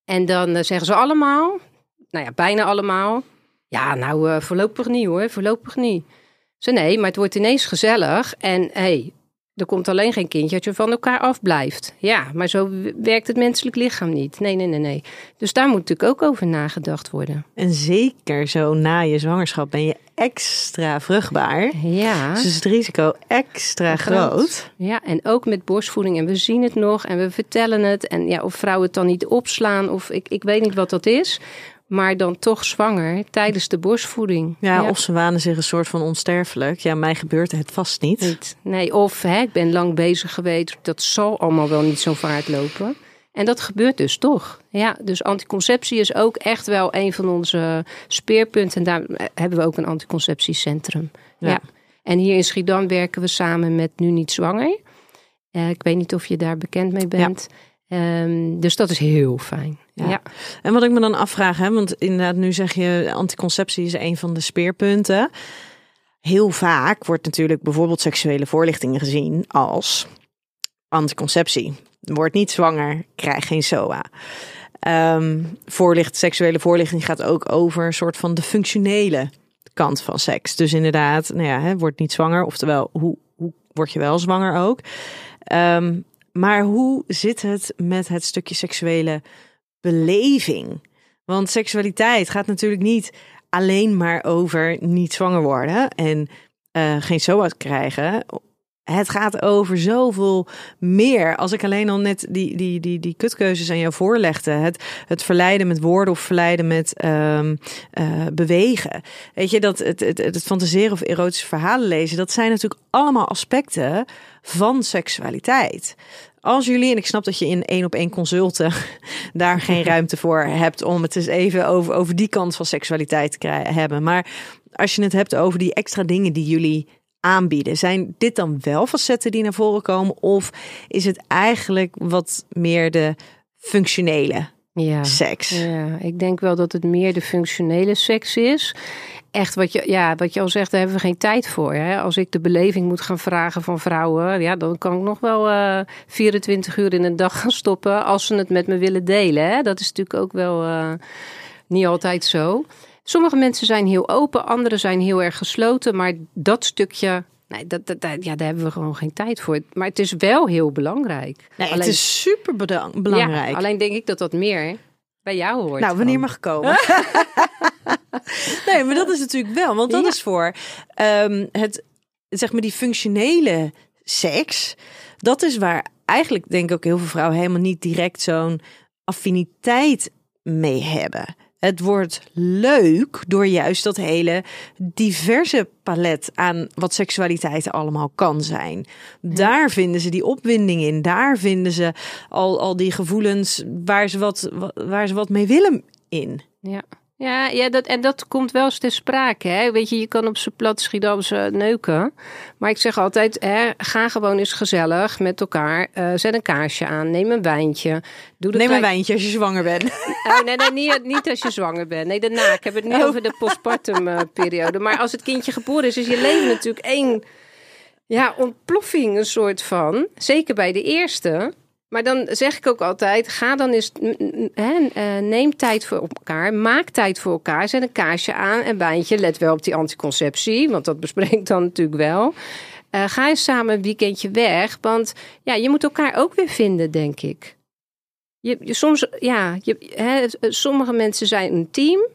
En dan uh, zeggen ze allemaal, nou ja, bijna allemaal. Ja, nou uh, voorlopig niet hoor, voorlopig niet. Ze nee, maar het wordt ineens gezellig. En hey, er komt alleen geen kindje als je van elkaar afblijft. Ja, maar zo werkt het menselijk lichaam niet. Nee, nee, nee, nee. Dus daar moet natuurlijk ook over nagedacht worden. En zeker zo na je zwangerschap ben je extra vruchtbaar. Ja. Dus is het risico extra groot. groot. Ja, en ook met borstvoeding. En we zien het nog en we vertellen het. En ja, of vrouwen het dan niet opslaan of ik, ik weet niet wat dat is maar dan toch zwanger tijdens de borstvoeding. Ja, of ze wanen zich een soort van onsterfelijk. Ja, mij gebeurt het vast niet. niet. Nee, of hè, ik ben lang bezig geweest. Dat zal allemaal wel niet zo vaart lopen. En dat gebeurt dus toch. Ja, dus anticonceptie is ook echt wel een van onze speerpunten. En daar hebben we ook een anticonceptiecentrum. Ja. En hier in Schiedam werken we samen met Nu Niet Zwanger. Uh, ik weet niet of je daar bekend mee bent. Ja. Um, dus dat is heel fijn. Ja. En wat ik me dan afvraag, hè, want inderdaad, nu zeg je anticonceptie is een van de speerpunten. Heel vaak wordt natuurlijk bijvoorbeeld seksuele voorlichting gezien als anticonceptie. Word niet zwanger, krijg geen SOA. Um, voorlicht, seksuele voorlichting gaat ook over een soort van de functionele kant van seks. Dus inderdaad, nou ja, hè, word niet zwanger, oftewel hoe, hoe word je wel zwanger ook. Um, maar hoe zit het met het stukje seksuele beleving? Want seksualiteit gaat natuurlijk niet alleen maar over niet zwanger worden en uh, geen SOA's krijgen. Het gaat over zoveel meer. Als ik alleen al net die, die, die, die kutkeuzes aan jou voorlegde. Het, het verleiden met woorden of verleiden met um, uh, bewegen. Weet je, dat het, het, het fantaseren of erotische verhalen lezen. Dat zijn natuurlijk allemaal aspecten van seksualiteit. Als jullie, en ik snap dat je in één op één consulten daar geen ruimte voor hebt om het eens even over, over die kant van seksualiteit te hebben. Maar als je het hebt over die extra dingen die jullie aanbieden, zijn dit dan wel facetten die naar voren komen? Of is het eigenlijk wat meer de functionele ja, seks? Ja, ik denk wel dat het meer de functionele seks is echt wat je, ja, wat je al zegt, daar hebben we geen tijd voor. Hè? Als ik de beleving moet gaan vragen van vrouwen, ja, dan kan ik nog wel uh, eh, 24 uur in een dag gaan stoppen als ze het met me willen delen. Hè? Dat is natuurlijk ook wel uh, niet altijd zo. Sommige mensen zijn heel open, anderen zijn heel erg gesloten, maar dat stukje. Nee, dat, dat, ja, daar hebben we gewoon geen tijd voor. Maar het is wel heel belangrijk. Nee, alleen, het is super belangrijk. Ja, alleen denk ik dat dat meer bij jou hoort. Nou, wanneer mag komen? nee, maar dat is natuurlijk wel, want dat is voor um, het, zeg maar, die functionele seks. Dat is waar eigenlijk, denk ik, ook heel veel vrouwen helemaal niet direct zo'n affiniteit mee hebben. Het wordt leuk door juist dat hele diverse palet aan wat seksualiteit allemaal kan zijn. Daar vinden ze die opwinding in. Daar vinden ze al, al die gevoelens waar ze wat, waar ze wat mee willen in. Ja. Ja, ja dat, en dat komt wel eens te sprake. Hè? Weet je, je kan op z'n plat Schiedamse neuken. Maar ik zeg altijd, hè, ga gewoon eens gezellig met elkaar. Uh, zet een kaarsje aan, neem een wijntje. Doe neem een wijntje als je zwanger bent. Oh, nee, nee niet, niet als je zwanger bent. Nee, daarna. Ik heb het nu oh. over de postpartum uh, periode. Maar als het kindje geboren is, is je leven natuurlijk één ja, ontploffing een soort van. Zeker bij de eerste. Maar dan zeg ik ook altijd: ga dan eens, eh, neem tijd voor elkaar, maak tijd voor elkaar, zet een kaarsje aan en baantje. Let wel op die anticonceptie, want dat bespreekt dan natuurlijk wel. Uh, ga eens samen een weekendje weg, want ja, je moet elkaar ook weer vinden, denk ik. Je, soms, ja, je, hè, sommige mensen zijn een team,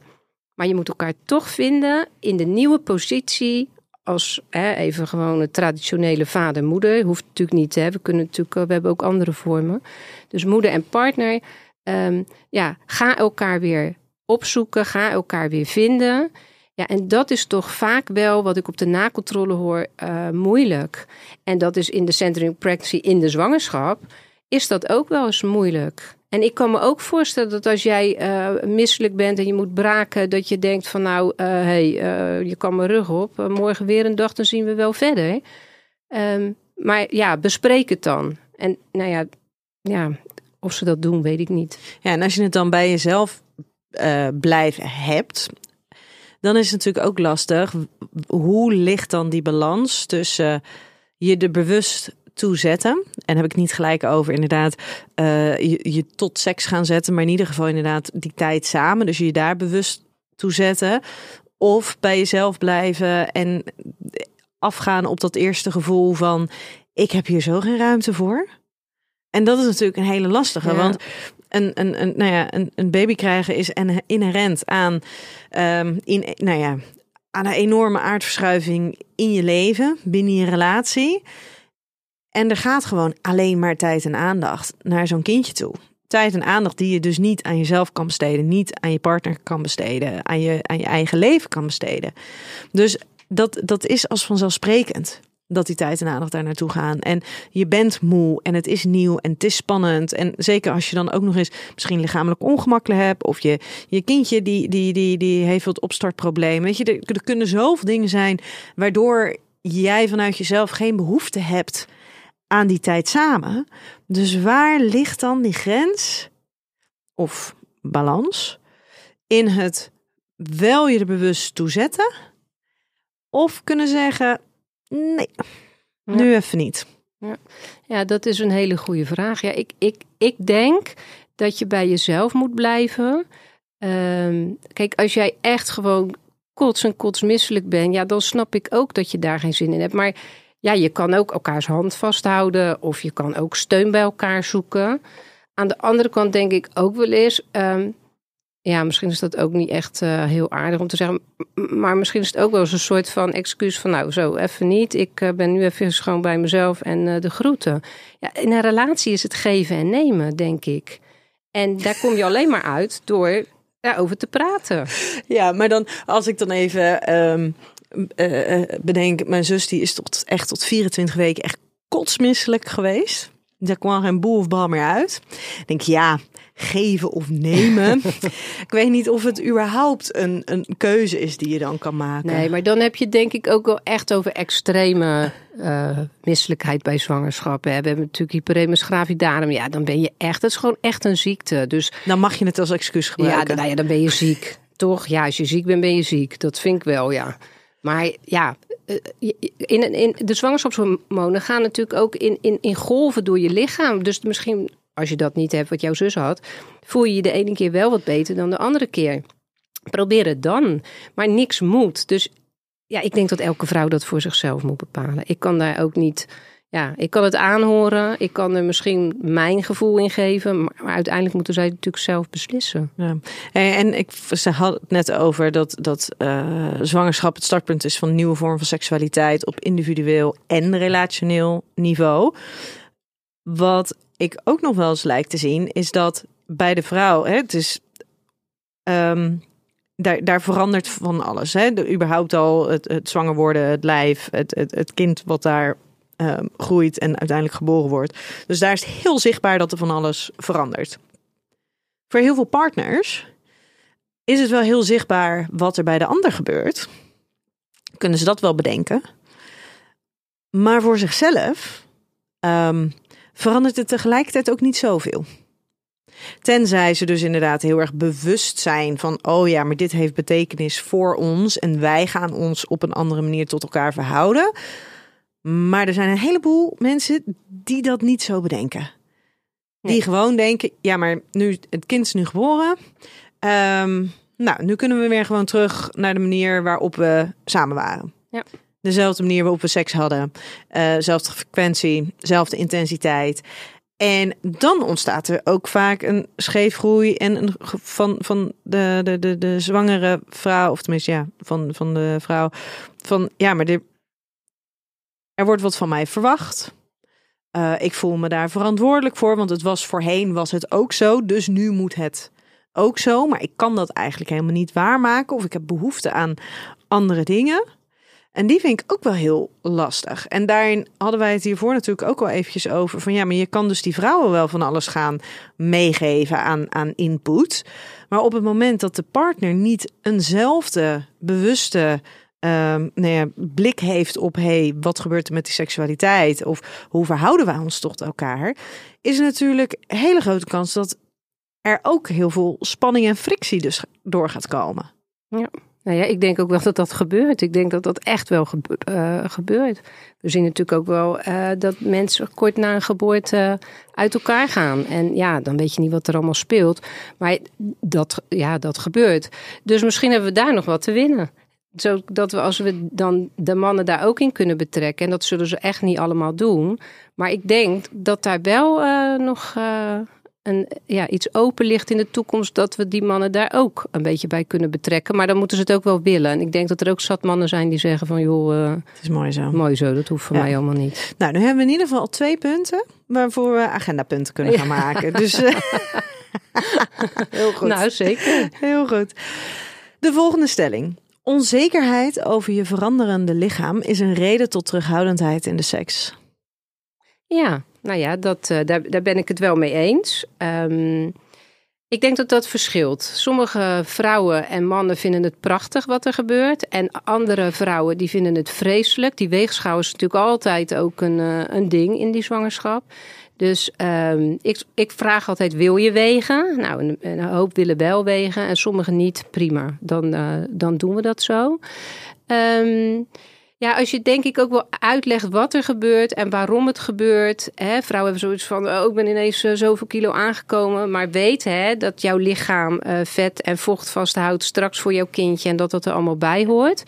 maar je moet elkaar toch vinden in de nieuwe positie als hè, even gewoon traditionele vader-moeder. Hoeft natuurlijk niet. Hè. We, kunnen natuurlijk, we hebben ook andere vormen. Dus moeder en partner. Ehm, ja, ga elkaar weer opzoeken. Ga elkaar weer vinden. Ja, en dat is toch vaak wel wat ik op de nakontrole hoor uh, moeilijk. En dat is in de centering practice in de zwangerschap. Is dat ook wel eens moeilijk? En ik kan me ook voorstellen dat als jij uh, misselijk bent en je moet braken, dat je denkt van nou, uh, hey, uh, je kan mijn rug op. morgen weer een dag, dan zien we wel verder. Um, maar ja, bespreek het dan. En nou ja, ja, of ze dat doen, weet ik niet. Ja, en als je het dan bij jezelf eh, blijven hebt, dan is het natuurlijk ook lastig. Hoe ligt dan die balans tussen je er bewust toe zetten? En heb ik niet gelijk over inderdaad eh, je, je tot seks gaan zetten, maar in ieder geval inderdaad die tijd samen. Dus je daar bewust toe zetten. Of bij jezelf blijven en afgaan op dat eerste gevoel van ik heb hier zo geen ruimte voor. En dat is natuurlijk een hele lastige, Ja. want een, een, een, nou ja, een, een baby krijgen is inherent aan, ehm, in, nou ja, aan een enorme aardverschuiving in je leven, binnen je relatie. En er gaat gewoon alleen maar tijd en aandacht naar zo'n kindje toe. Tijd en aandacht die je dus niet aan jezelf kan besteden, niet aan je partner kan besteden, aan je, aan je eigen leven kan besteden. Dus dat, dat is als vanzelfsprekend dat die tijd en aandacht daar naartoe gaan. En je bent moe en het is nieuw en het is spannend. En zeker als je dan ook nog eens misschien lichamelijk ongemakkelijk hebt. Of je, je kindje die, die, die, die heeft wat opstartproblemen. Weet je, er, er kunnen zoveel dingen zijn waardoor jij vanuit jezelf geen behoefte hebt aan die tijd samen. Dus waar ligt dan die grens of balans in het wel je er bewust toe zetten of kunnen zeggen nee, nu even niet. Ja, dat is een hele goede vraag. Ja, ik, ik, ik denk dat je bij jezelf moet blijven. Ehm, kijk, als jij echt gewoon kots en kotsmisselijk bent, ja, dan snap ik ook dat je daar geen zin in hebt. Maar ja, je kan ook elkaars hand vasthouden of je kan ook steun bij elkaar zoeken. Aan de andere kant denk ik ook wel eens, ehm, ja, misschien is dat ook niet echt eh, heel aardig om te zeggen, maar misschien is het ook wel eens een soort van excuus van, nou, zo even niet. Ik eh, ben nu even gewoon bij mezelf en eh, de groeten. Ja, in een relatie is het geven en nemen, denk ik. En daar kom je alleen maar uit door daarover te praten. Ja, maar dan als ik dan even ehm, eh, bedenk, mijn zus die is tot echt tot 24 weken echt kotsmisselijk geweest. Daar kwam geen boel of bal meer uit. Ik denk ja, geven of nemen. ik weet niet of het überhaupt een, een keuze is die je dan kan maken. Nee, maar dan heb je denk ik ook wel echt over extreme eh, misselijkheid bij zwangerschap. Hè. We hebben natuurlijk hyperemus gravidarum. Ja, dan ben je echt, dat is gewoon echt een ziekte. Dus Dan mag je het als excuus ja, gebruiken. dan, nou ja, dan ben je ziek. Toch? Ja, als je ziek bent, ben je ziek. Dat vind ik wel, ja. Maar ja, eh, in, in, de zwangerschapshormonen gaan natuurlijk ook in, in, in golven door je lichaam. Dus misschien, als je dat niet hebt, wat jouw zus had, voel je je de ene keer wel wat beter dan de andere keer. Probeer het dan. Maar niks moet. Dus ja, ik denk dat elke vrouw dat voor zichzelf moet bepalen. Ik kan daar ook niet. Ja, ik kan het aanhoren. Ik kan er misschien mijn gevoel in geven. Maar, uiteindelijk moeten zij natuurlijk zelf beslissen. Ja. En en ik ze had het net over dat, dat eh, zwangerschap het startpunt is van nieuwe vorm van seksualiteit op individueel en relationeel niveau. Wat ik ook nog wel eens lijkt te zien, is dat bij de vrouw, hè, het is. ehm, daar, daar verandert van alles. Hè? Überhaupt al het, zwanger worden, het lijf, het, het kind wat daar ehm, groeit en uiteindelijk geboren wordt. Dus daar is heel zichtbaar dat er van alles verandert. Voor heel veel partners is het wel heel zichtbaar wat er bij de ander gebeurt. Kunnen ze dat wel bedenken. Maar voor zichzelf ehm, verandert het tegelijkertijd ook niet zoveel. Tenzij ze dus inderdaad heel erg bewust zijn van, oh ja, maar dit heeft betekenis voor ons en wij gaan ons op een andere manier tot elkaar verhouden. Maar er zijn een heleboel mensen die dat niet zo bedenken. Die Nee. gewoon denken, ja, maar nu het kind is nu geboren. Ehm, nou, nu kunnen we weer gewoon terug naar de manier waarop we samen waren. Ja. Dezelfde manier waarop we seks hadden. Zelfde frequentie, zelfde intensiteit. En dan ontstaat er ook vaak een scheefgroei en een van, van de, de, de, de zwangere vrouw, of tenminste ja, van, van de vrouw. Van ja, maar er, er wordt wat van mij verwacht. Eh, ik voel me daar verantwoordelijk voor, want het was voorheen was het ook zo, dus nu moet het ook zo. Maar ik kan dat eigenlijk helemaal niet waarmaken of ik heb behoefte aan andere dingen. En die vind ik ook wel heel lastig. En daarin hadden wij het hiervoor natuurlijk ook al eventjes over. Van ja, maar je kan dus die vrouwen wel van alles gaan meegeven aan, aan input. Maar op het moment dat de partner niet eenzelfde bewuste ehm, nou blik heeft op... hey, wat gebeurt er met die seksualiteit? Of hoe verhouden wij ons tot elkaar? Is natuurlijk een hele grote kans dat er ook heel veel spanning en frictie dus door gaat komen. Ja. Nou ja, ik denk ook wel dat dat gebeurt. Ik denk dat dat echt wel gebe uh, gebeurt. We zien natuurlijk ook wel uh, dat mensen kort na een geboorte uit elkaar gaan. En ja, dan weet je niet wat er allemaal speelt. Maar dat, ja, dat gebeurt. Dus misschien hebben we daar nog wat te winnen. Zodat we als we dan de mannen daar ook in kunnen betrekken. En dat zullen ze echt niet allemaal doen. Maar ik denk dat daar wel uh, nog een, ja, iets open ligt in de toekomst, dat we die mannen daar ook een beetje bij kunnen betrekken. Maar dan moeten ze het ook wel willen. En ik denk dat er ook zat mannen zijn die zeggen van joh, uh, het is mooi zo. Mooi zo, dat hoeft voor mij allemaal niet. Nou, nu hebben we in ieder geval twee punten waarvoor we agendapunten kunnen gaan maken. Dus heel goed. Nou, zeker. Heel goed. De volgende stelling. Onzekerheid over je veranderende lichaam is een reden tot terughoudendheid in de seks. Ja, nou ja, dat, uh, daar, daar ben ik het wel mee eens. Um, ik denk dat dat verschilt. Sommige vrouwen en mannen vinden het prachtig wat er gebeurt. En andere vrouwen die vinden het vreselijk. Die weegschaal is natuurlijk altijd ook een, uh, een ding in die zwangerschap. Dus um, ik, ik vraag altijd, wil je wegen? Nou, een, hoop willen wel wegen en sommigen niet. Prima, dan, uh, dan doen we dat zo. Um, ja, als je denk ik ook wel uitlegt wat er gebeurt en waarom het gebeurt. Hè, vrouwen hebben zoiets van, oh, ik ben ineens uh, zoveel kilo aangekomen. Maar weet hè, dat jouw lichaam uh, vet en vocht vasthoudt straks voor jouw kindje. En dat dat er allemaal bij hoort.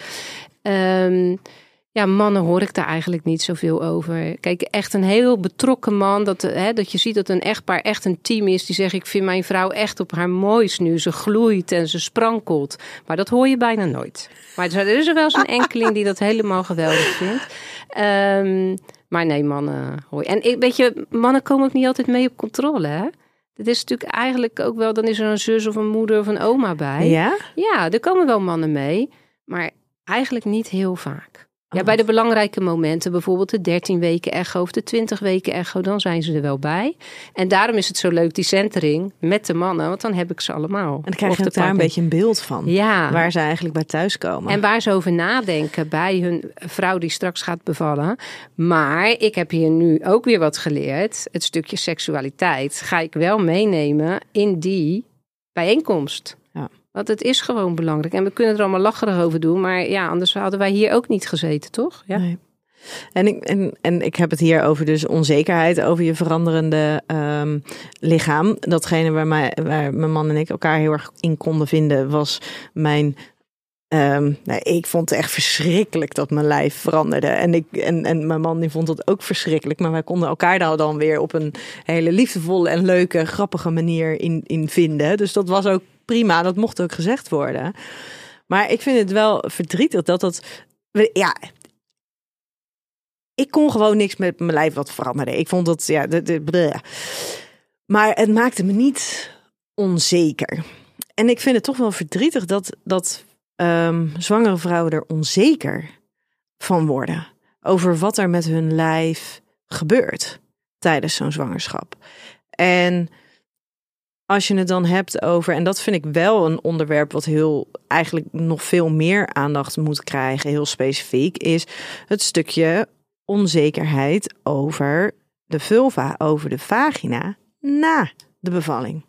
Um, ja, mannen hoor ik daar eigenlijk niet zoveel over. Kijk, echt een heel betrokken man. Dat, hè, dat je ziet dat een echtpaar echt een team is. Die zegt, ik vind mijn vrouw echt op haar mooist nu. Ze gloeit en ze sprankelt. Maar dat hoor je bijna nooit. Maar er is er wel eens een enkeling die dat helemaal geweldig vindt. Um, maar nee, mannen hoor je. En ik, weet je, mannen komen ook niet altijd mee op controle, hè? Het is natuurlijk eigenlijk ook wel, dan is er een zus of een moeder of een oma bij. Ja? Ja, er komen wel mannen mee. Maar eigenlijk niet heel vaak. Ja, bij de belangrijke momenten, bijvoorbeeld de 13 weken echo of de 20 weken echo, dan zijn ze er wel bij. En daarom is het zo leuk, die centering met de mannen, want dan heb ik ze allemaal. En dan krijg je daar een beetje een beeld van. Ja. Waar ze eigenlijk bij thuiskomen. En waar ze over nadenken bij hun vrouw die straks gaat bevallen. Maar ik heb hier nu ook weer wat geleerd. Het stukje seksualiteit ga ik wel meenemen in die bijeenkomst. Want het is gewoon belangrijk. En we kunnen er allemaal lacherig over doen. Maar ja, anders hadden wij hier ook niet gezeten, toch? Ja. Nee. En ik, en, en ik heb het hier over dus onzekerheid over je veranderende um, lichaam. Datgene waar, mij, waar mijn man en ik elkaar heel erg in konden vinden, was mijn Um, nou, ik vond het echt verschrikkelijk dat mijn lijf veranderde. En, ik, en, en mijn man die vond het ook verschrikkelijk. Maar wij konden elkaar daar dan weer op een hele liefdevolle en leuke, grappige manier in, in vinden. Dus dat was ook prima, dat mocht ook gezegd worden. Maar ik vind het wel verdrietig dat dat. Ja, ik kon gewoon niks met mijn lijf wat veranderen. Ik vond dat, ja, de, de, maar het maakte me niet onzeker. En ik vind het toch wel verdrietig dat, dat um, zwangere vrouwen er onzeker van worden. Over wat er met hun lijf gebeurt tijdens zo'n zwangerschap. En als je het dan hebt over, en dat vind ik wel een onderwerp wat heel eigenlijk nog veel meer aandacht moet krijgen, heel specifiek, is het stukje onzekerheid over de vulva, over de vagina na de bevalling.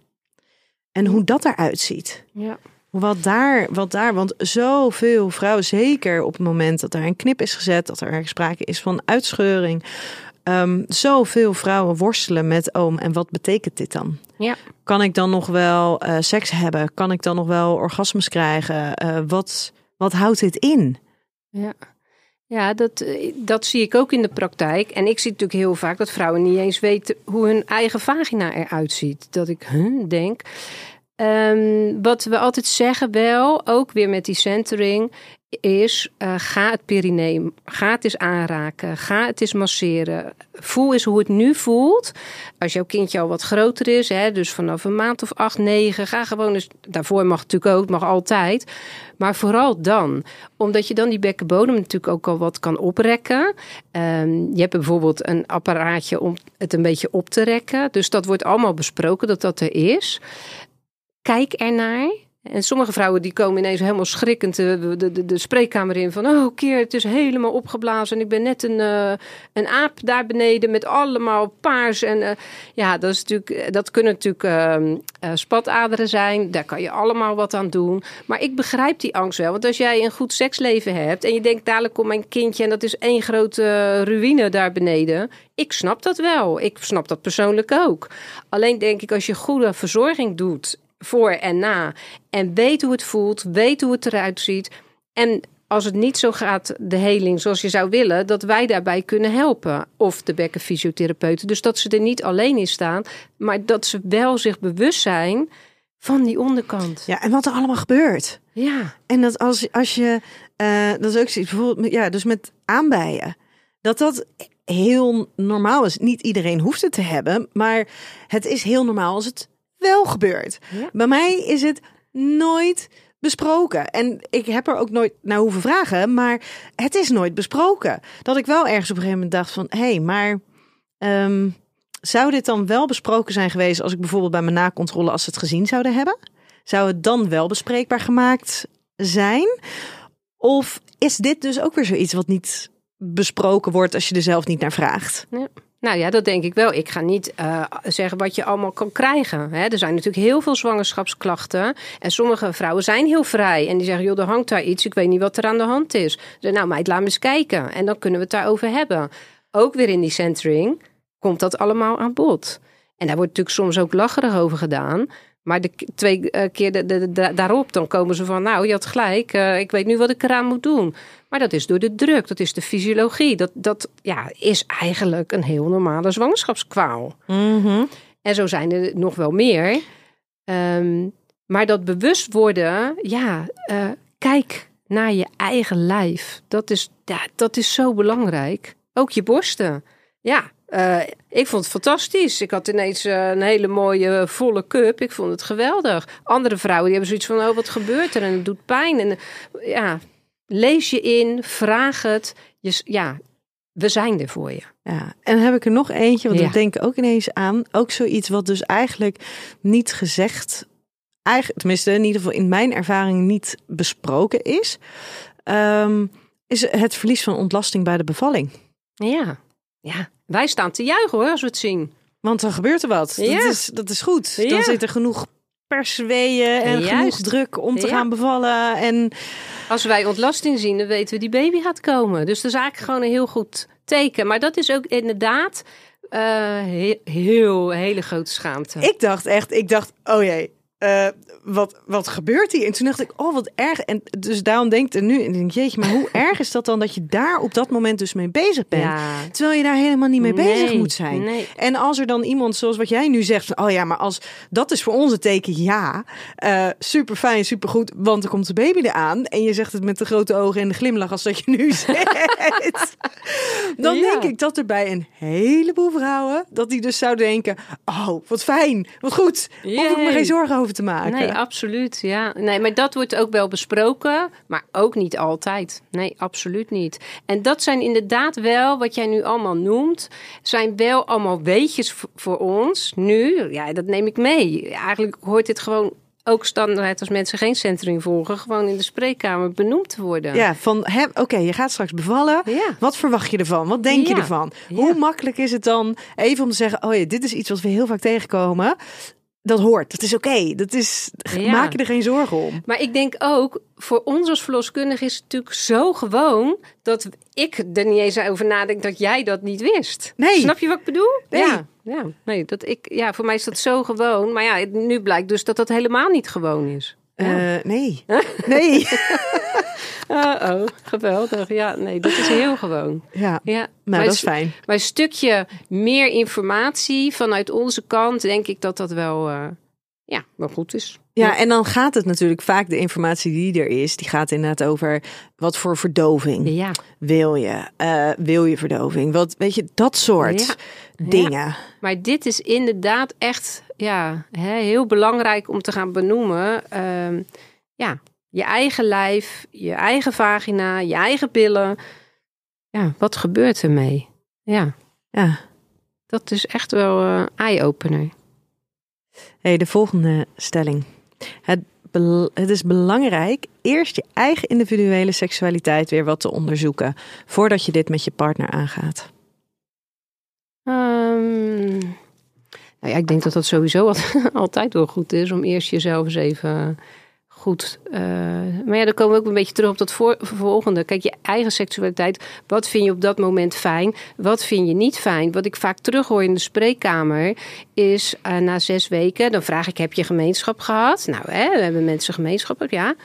En hoe dat eruit ziet. Ja. Wat daar, wat daar, want zoveel vrouwen, zeker op het moment dat er een knip is gezet, dat er sprake is van uitscheuring, um, zoveel vrouwen worstelen met, oh, en wat betekent dit dan? Ja. Kan ik dan nog wel uh, seks hebben? Kan ik dan nog wel orgasmes krijgen? Uh, wat, wat houdt dit in? Ja. Ja, dat, dat zie ik ook in de praktijk. En ik zie natuurlijk heel vaak dat vrouwen niet eens weten hoe hun eigen vagina eruit ziet. Dat ik huh, denk. Um, wat we altijd zeggen wel, ook weer met die centering, is uh, ga het perineum, ga het eens aanraken, ga het eens masseren. Voel eens hoe het nu voelt. Als jouw kindje al wat groter is, hè, dus vanaf een maand of acht, negen, ga gewoon eens, daarvoor mag natuurlijk ook, mag altijd. Maar vooral dan, omdat je dan die bekkenbodem natuurlijk ook al wat kan oprekken. Um, je hebt bijvoorbeeld een apparaatje om het een beetje op te rekken. Dus dat wordt allemaal besproken dat dat er is. Kijk ernaar En sommige vrouwen die komen ineens helemaal schrikkend de, de, de, spreekkamer in van... oh, keer, het is helemaal opgeblazen en ik ben net een, uh, een aap daar beneden met allemaal paars. En uh, ja, dat, is natuurlijk, dat kunnen natuurlijk uh, spataderen zijn. Daar kan je allemaal wat aan doen. Maar ik begrijp die angst wel. Want als jij een goed seksleven hebt en je denkt dadelijk komt mijn kindje... en dat is één grote ruïne daar beneden. Ik snap dat wel. Ik snap dat persoonlijk ook. Alleen denk ik als je goede verzorging doet voor en na. En weet hoe het voelt, weet hoe het eruit ziet. En als het niet zo gaat, de heling zoals je zou willen, dat wij daarbij kunnen helpen. Of de bekkenfysiotherapeuten. Dus dat ze er niet alleen in staan, maar dat ze wel zich bewust zijn van die onderkant. Ja, en wat er allemaal gebeurt. Ja. En dat als, als je, uh, dat is ook zoiets, bijvoorbeeld, ja, dus met aanbijen. Dat dat heel normaal is. Niet iedereen hoeft het te hebben, maar het is heel normaal als het wel gebeurt. Bij mij is het nooit besproken. En ik heb er ook nooit naar hoeven vragen, maar het is nooit besproken. Dat ik wel ergens op een gegeven moment dacht van, hé, hey, maar um, zou dit dan wel besproken zijn geweest als ik bijvoorbeeld bij mijn nakontrole als ze het gezien zouden hebben? Zou het dan wel bespreekbaar gemaakt zijn? Of is dit dus ook weer zoiets wat niet besproken wordt als je er zelf niet naar vraagt? Ja. Nou ja, dat denk ik wel. Ik ga niet uh, zeggen wat je allemaal kan krijgen. Hè. Er zijn natuurlijk heel veel zwangerschapsklachten. En sommige vrouwen zijn heel vrij. En die zeggen, joh, er hangt daar iets. Ik weet niet wat er aan de hand is. Zeg, nou meid, laat eens kijken. En dan kunnen we het daarover hebben. Ook weer in die centering komt dat allemaal aan bod. En daar wordt natuurlijk soms ook lacherig over gedaan. Maar de twee uh, keer de, de, de, daarop, dan komen ze van, nou, je had gelijk, uh, ik weet nu wat ik eraan moet doen. Maar dat is door de druk, dat is de fysiologie. Dat, dat ja, is eigenlijk een heel normale zwangerschapskwaal. Mm -hmm. En zo zijn er nog wel meer. Um, maar dat bewust worden, ja, uh, kijk naar je eigen lijf. Dat is, ja, dat is zo belangrijk. Ook je borsten. Ja, uh, ik vond het fantastisch. Ik had ineens uh, een hele mooie volle cup. Ik vond het geweldig. Andere vrouwen die hebben zoiets van: oh, wat gebeurt er? En het doet pijn. En ja, lees je in, vraag het. Je, ja, we zijn er voor je. Ja, en heb ik er nog eentje, want ja. ik denk ook ineens aan. Ook zoiets wat dus eigenlijk niet gezegd, eigenlijk, tenminste in ieder geval in mijn ervaring niet besproken is. Um, is het verlies van ontlasting bij de bevalling. Ja, ja. Wij staan te juichen hoor, als we het zien. Want dan gebeurt er wat. Ja. Dat, is, dat is goed. Ja. Dan zit er genoeg persweeën en Juist. genoeg druk om te ja. gaan bevallen. En als wij ontlasting zien, dan weten we die baby gaat komen. Dus dat is eigenlijk gewoon een heel goed teken. Maar dat is ook inderdaad uh, heel, heel hele grote schaamte. Ik dacht echt, ik dacht, oh jee, uh, wat, wat gebeurt hier? En toen dacht ik, oh wat erg. En dus daarom denk ik nu, en denk, jeetje, maar hoe erg is dat dan dat je daar op dat moment dus mee bezig bent? Ja. Terwijl je daar helemaal niet mee nee, bezig moet zijn. Nee. En als er dan iemand, zoals wat jij nu zegt, van, oh ja, maar als dat is voor ons een teken, ja, uh, super fijn, super goed, want er komt de baby eraan. En je zegt het met de grote ogen en de glimlach als dat je nu zegt. dan ja. denk ik dat er bij een heleboel vrouwen, dat die dus zouden denken, oh, wat fijn, wat goed, hoef ik me geen zorgen over te maken. Nee, absoluut. Ja, nee, maar dat wordt ook wel besproken, maar ook niet altijd. Nee, absoluut niet. En dat zijn inderdaad wel, wat jij nu allemaal noemt, zijn wel allemaal weetjes voor ons nu. Ja, dat neem ik mee. Eigenlijk hoort dit gewoon ook standaard als mensen geen centering volgen, gewoon in de spreekkamer benoemd te worden. Ja, van oké, okay, je gaat straks bevallen. Ja. Wat verwacht je ervan? Wat denk ja. je ervan? Ja. Hoe makkelijk is het dan even om te zeggen: Oh ja, dit is iets wat we heel vaak tegenkomen dat hoort. Dat is oké. Okay. Dat is. Ja. Maak je er geen zorgen om. Maar ik denk ook voor ons als verloskundige is het natuurlijk zo gewoon dat ik er niet eens over nadenk dat jij dat niet wist. Nee. Snap je wat ik bedoel? Nee. Ja. Ja, nee, dat ik, ja, voor mij is dat zo gewoon. Maar ja, nu blijkt dus dat dat helemaal niet gewoon is. Ja. Uh, nee. nee. Uh oh, geweldig. Ja, nee, dat is heel gewoon. Ja, ja. nou, maar dat is fijn. Maar een stukje meer informatie vanuit onze kant, denk ik dat dat wel, uh, ja, wel goed is. Ja, en dan gaat het natuurlijk vaak, de informatie die er is, die gaat inderdaad over wat voor verdoving ja. wil je? Uh, wil je verdoving? Wat, weet je, dat soort ja. dingen. Ja. Maar dit is inderdaad echt ja, hè, heel belangrijk om te gaan benoemen. Uh, ja, je eigen lijf, je eigen vagina, je eigen billen. Ja, wat gebeurt ermee? Ja, ja. dat is echt wel uh, eye-opener. Hey, de volgende stelling. Het het is belangrijk eerst je eigen individuele seksualiteit weer wat te onderzoeken. Voordat je dit met je partner aangaat. Ehm, nou ja, ik denk dat dat sowieso al- altijd wel goed is om eerst jezelf eens even goed. eh, maar ja, dan komen we ook een beetje terug op dat voor, volgende. Kijk, je eigen seksualiteit. Wat vind je op dat moment fijn? Wat vind je niet fijn? Wat ik vaak terughoor in de spreekkamer is eh, na zes weken, dan vraag ik: heb je gemeenschap gehad? Nou, hè, we hebben mensen gemeenschap, ja.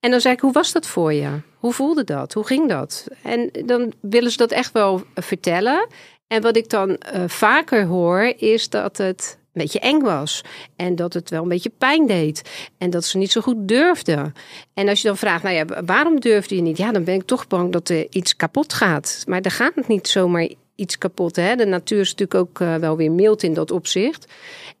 En dan zei ik, hoe was dat voor je? Hoe voelde dat? Hoe ging dat? En dan willen ze dat echt wel vertellen. En wat ik dan eh, vaker hoor, is dat het een beetje eng was. En dat het wel een beetje pijn deed. En dat ze niet zo goed durfden. En als je dan vraagt, nou ja, waarom durfde je niet? Ja, dan ben ik toch bang dat er iets kapot gaat. Maar er gaat niet zomaar iets kapot. Hè? De natuur is natuurlijk ook eh, wel weer mild in dat opzicht.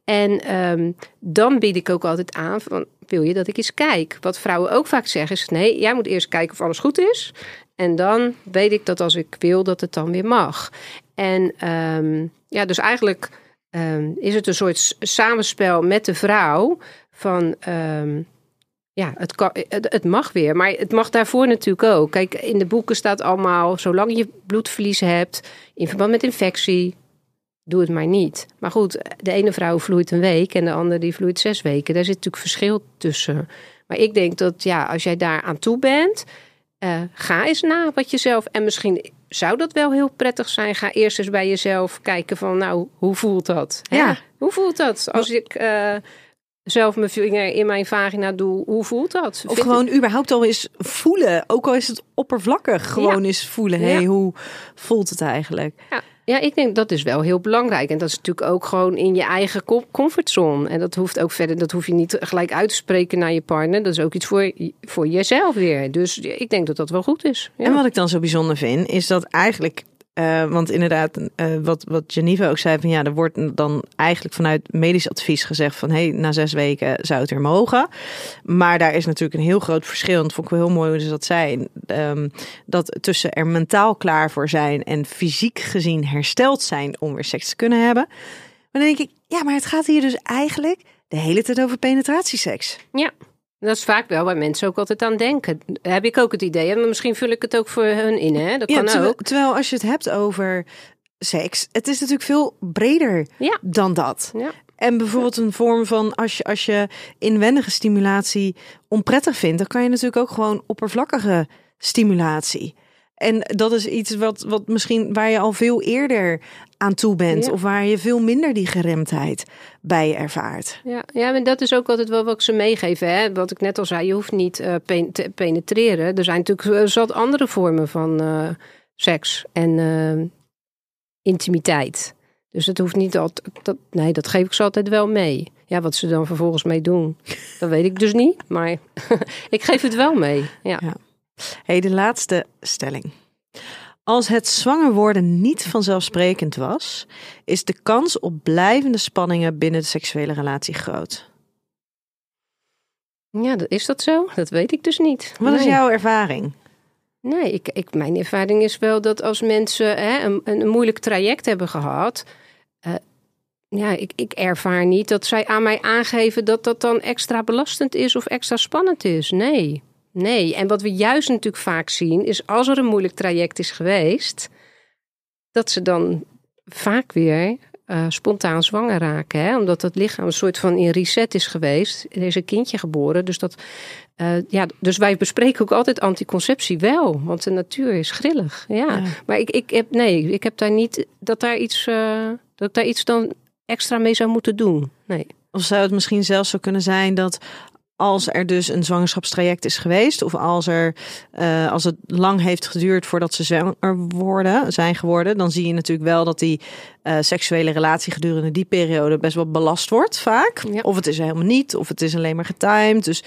En ehm, dan bied ik ook altijd aan van, wil je dat ik eens kijk? Wat vrouwen ook vaak zeggen is, nee, jij moet eerst kijken of alles goed is. En dan weet ik dat als ik wil, dat het dan weer mag. En ehm, ja, dus eigenlijk ehm, is het een soort samenspel met de vrouw van... ehm, ja, het, kan, het, het mag weer, maar het mag daarvoor natuurlijk ook. Kijk, in de boeken staat allemaal, zolang je bloedverlies hebt in verband met infectie, doe het maar niet. Maar goed, de ene vrouw vloeit een week en de andere die vloeit zes weken. Daar zit natuurlijk verschil tussen. Maar ik denk dat ja, als jij daar aan toe bent, eh, ga eens na wat jezelf. En misschien zou dat wel heel prettig zijn. Ga eerst eens bij jezelf kijken van, nou, hoe voelt dat? Hè? Ja. Hoe voelt dat als ik eh, zelf mijn vinger in mijn vagina doe? Hoe voelt dat? Of Vind gewoon überhaupt al eens voelen. Ook al is het oppervlakkig. Gewoon eens voelen. Hé, Ja. hoe voelt het eigenlijk? Ja, ja, ik denk dat is wel heel belangrijk. En dat is natuurlijk ook gewoon in je eigen com- comfortzone. En dat hoeft ook verder, dat hoef je niet gelijk uit te spreken naar je partner. Dat is ook iets voor, voor jezelf weer. Dus ik denk dat dat wel goed is. Ja. En wat ik dan zo bijzonder vind, is dat eigenlijk. Eh, want inderdaad, eh, wat, wat Geneva ook zei, van ja, er wordt dan eigenlijk vanuit medisch advies gezegd van hé, hey, na zes weken zou het weer mogen. Maar daar is natuurlijk een heel groot verschil. En dat vond ik wel heel mooi hoe ze dat zei. ehm, dat tussen er mentaal klaar voor zijn en fysiek gezien hersteld zijn om weer seks te kunnen hebben. Maar dan denk ik, ja, maar het gaat hier dus eigenlijk de hele tijd over penetratieseks. Ja, dat is vaak wel waar mensen ook altijd aan denken. Daar heb ik ook het idee. En misschien vul ik het ook voor hun in, hè? Dat kan terwijl, ook. terwijl als je het hebt over seks, het is natuurlijk veel breder Ja. dan dat. Ja. En bijvoorbeeld een vorm van als je, als je inwendige stimulatie onprettig vindt, dan kan je natuurlijk ook gewoon oppervlakkige stimulatie. En dat is iets wat, wat misschien waar je al veel eerder aan toe bent, Ja. of waar je veel minder die geremdheid bij ervaart. Ja, ja, maar dat is ook altijd wel wat ik ze meegeven. Hè? Wat ik net al zei, je hoeft niet eh, pen- te penetreren. Er zijn natuurlijk eh, zat andere vormen van eh, seks en intimiteit. Dus het hoeft niet altijd. Dat, nee, dat geef ik ze altijd wel mee. Ja, wat ze dan vervolgens mee doen, dat weet ik dus niet. Maar ik geef het wel mee. Ja. Ja. Hey, de laatste stelling. Als het zwanger worden niet vanzelfsprekend was, is de kans op blijvende spanningen binnen de seksuele relatie groot. Ja, is dat zo? Dat weet ik dus niet. Wat is jouw ervaring? Nee, ik, ik, mijn ervaring is wel dat als mensen hè, een, een moeilijk traject hebben gehad. eh, ja, ik, ik ervaar niet dat zij aan mij aangeven dat dat dan extra belastend is of extra spannend is. Nee, nee. En wat we juist natuurlijk vaak zien, is als er een moeilijk traject is geweest, dat ze dan vaak weer eh, spontaan zwanger raken. Hè? Omdat het lichaam een soort van in reset is geweest. Er is een kindje geboren. Dus, dat, eh, ja, dus wij bespreken ook altijd anticonceptie wel. Want de natuur is grillig. Ja. Ja. Maar ik, ik heb, nee, ik heb daar niet dat daar iets, eh, dat ik daar iets dan extra mee zou moeten doen. Nee. Of zou het misschien zelfs zo kunnen zijn dat als er dus een zwangerschapstraject is geweest, of als, er, eh, als het lang heeft geduurd voordat ze zwanger worden, zijn geworden, dan zie je natuurlijk wel dat die eh, seksuele relatie gedurende die periode best wel belast wordt, vaak. Ja. Of het is helemaal niet, of het is alleen maar getimed. Dus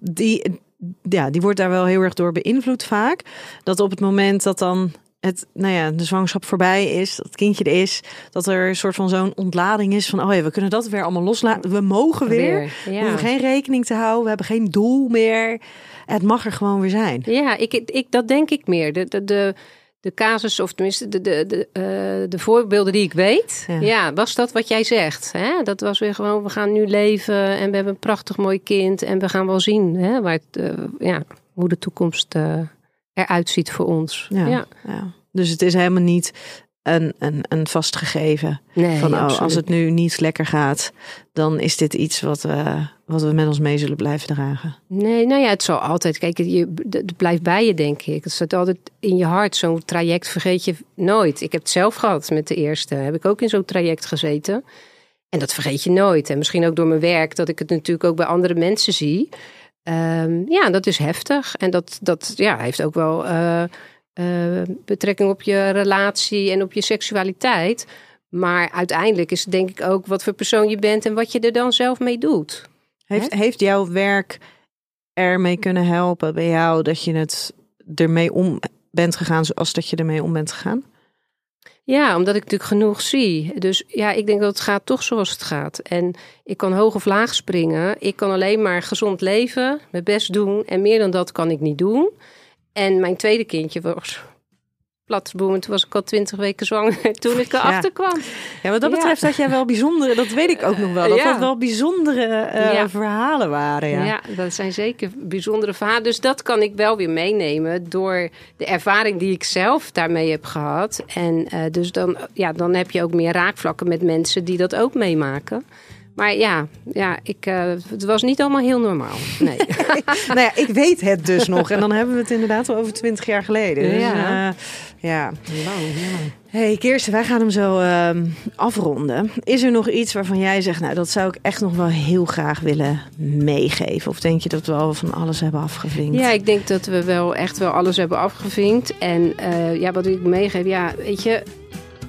die, ja, die wordt daar wel heel erg door beïnvloed vaak. Dat op het moment dat dan het, nou ja, de zwangerschap voorbij is, dat het kindje er is, dat er een soort van zo'n ontlading is van, oh ja, we kunnen dat weer allemaal loslaten. We mogen weer. We Ja. hoeven geen rekening te houden. We hebben geen doel meer. Het mag er gewoon weer zijn. Ja, ik, ik, dat denk ik meer. De, de, de, de casus, of tenminste de, de, de, eh, de voorbeelden die ik weet, Ja. ja. was dat wat jij zegt. Hè? Dat was weer gewoon, we gaan nu leven en we hebben een prachtig mooi kind en we gaan wel zien hè, waar het, eh, ja, hoe de toekomst eh, eruit ziet voor ons. Ja. Ja. Ja. Dus het is helemaal niet een, een, een vast gegeven. Nee, van oh, als het nu niet lekker gaat, dan is dit iets wat we, wat we met ons mee zullen blijven dragen. Nee, nou ja, het zal altijd. Kijk, je, het blijft bij je, denk ik. Het zit altijd in je hart. Zo'n traject vergeet je nooit. Ik heb het zelf gehad met de eerste. Heb ik ook in zo'n traject gezeten. En dat vergeet je nooit. En misschien ook door mijn werk, dat ik het natuurlijk ook bij andere mensen zie. Ehm, ja, dat is heftig. En dat, dat ja, heeft ook wel eh, eh, betrekking op je relatie en op je seksualiteit. Maar uiteindelijk is het denk ik ook wat voor persoon je bent en wat je er dan zelf mee doet. Heeft, heeft jouw werk ermee kunnen helpen bij jou dat je het ermee om bent gegaan zoals dat je ermee om bent gegaan? Ja, omdat ik natuurlijk genoeg zie. Dus ja, ik denk dat het gaat toch zoals het gaat. En ik kan hoog of laag springen. Ik kan alleen maar gezond leven, mijn best doen. En meer dan dat kan ik niet doen. En mijn tweede kindje was platboom. En toen was ik al twintig weken zwanger toen ik erachter kwam. Ja, wat dat Ja. betreft had jij wel bijzondere, dat weet ik ook nog wel, dat Ja. dat wel bijzondere eh, Ja. verhalen waren. Ja. Ja. dat zijn zeker bijzondere verhalen. Dus dat kan ik wel weer meenemen door de ervaring die ik zelf daarmee heb gehad. En eh, dus dan, ja, dan heb je ook meer raakvlakken met mensen die dat ook meemaken. Maar ja, ja ik, eh, het was niet allemaal heel normaal. Nee. nou ja, ik weet het dus nog. En dan hebben we het inderdaad wel over twintig jaar geleden. Dus, Ja. eh, ja. Hey Kirsten, wij gaan hem zo ehm, afronden. Is er nog iets waarvan jij zegt, nou dat zou ik echt nog wel heel graag willen meegeven? Of denk je dat we al van alles hebben afgevinkt? Ja, ik denk dat we wel echt wel alles hebben afgevinkt. En eh, ja, wat ik meegeef, ja, weet je,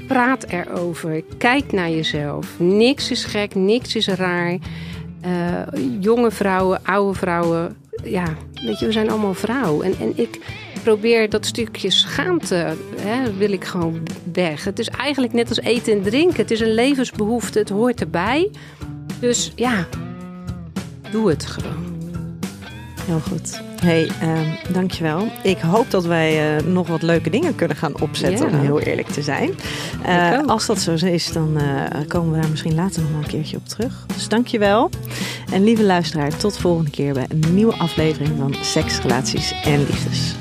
praat erover. Kijk naar jezelf. Niks is gek, niks is raar. Eh, jonge vrouwen, oude vrouwen, ja, weet je, we zijn allemaal vrouw. En, en ik probeer dat stukje schaamte, hè, wil ik gewoon weg. Het is eigenlijk net als eten en drinken. Het is een levensbehoefte, het hoort erbij. Dus ja, doe het gewoon. Heel goed. Hey, ehm, dankjewel. Ik hoop dat wij eh, nog wat leuke dingen kunnen gaan opzetten, om heel eerlijk te zijn. Ook. als dat zo is, dan eh, komen we daar misschien later nog wel een keertje op terug. Dus dankjewel. En lieve luisteraar, tot volgende keer bij een nieuwe aflevering van Seks, Relaties en Liefdes.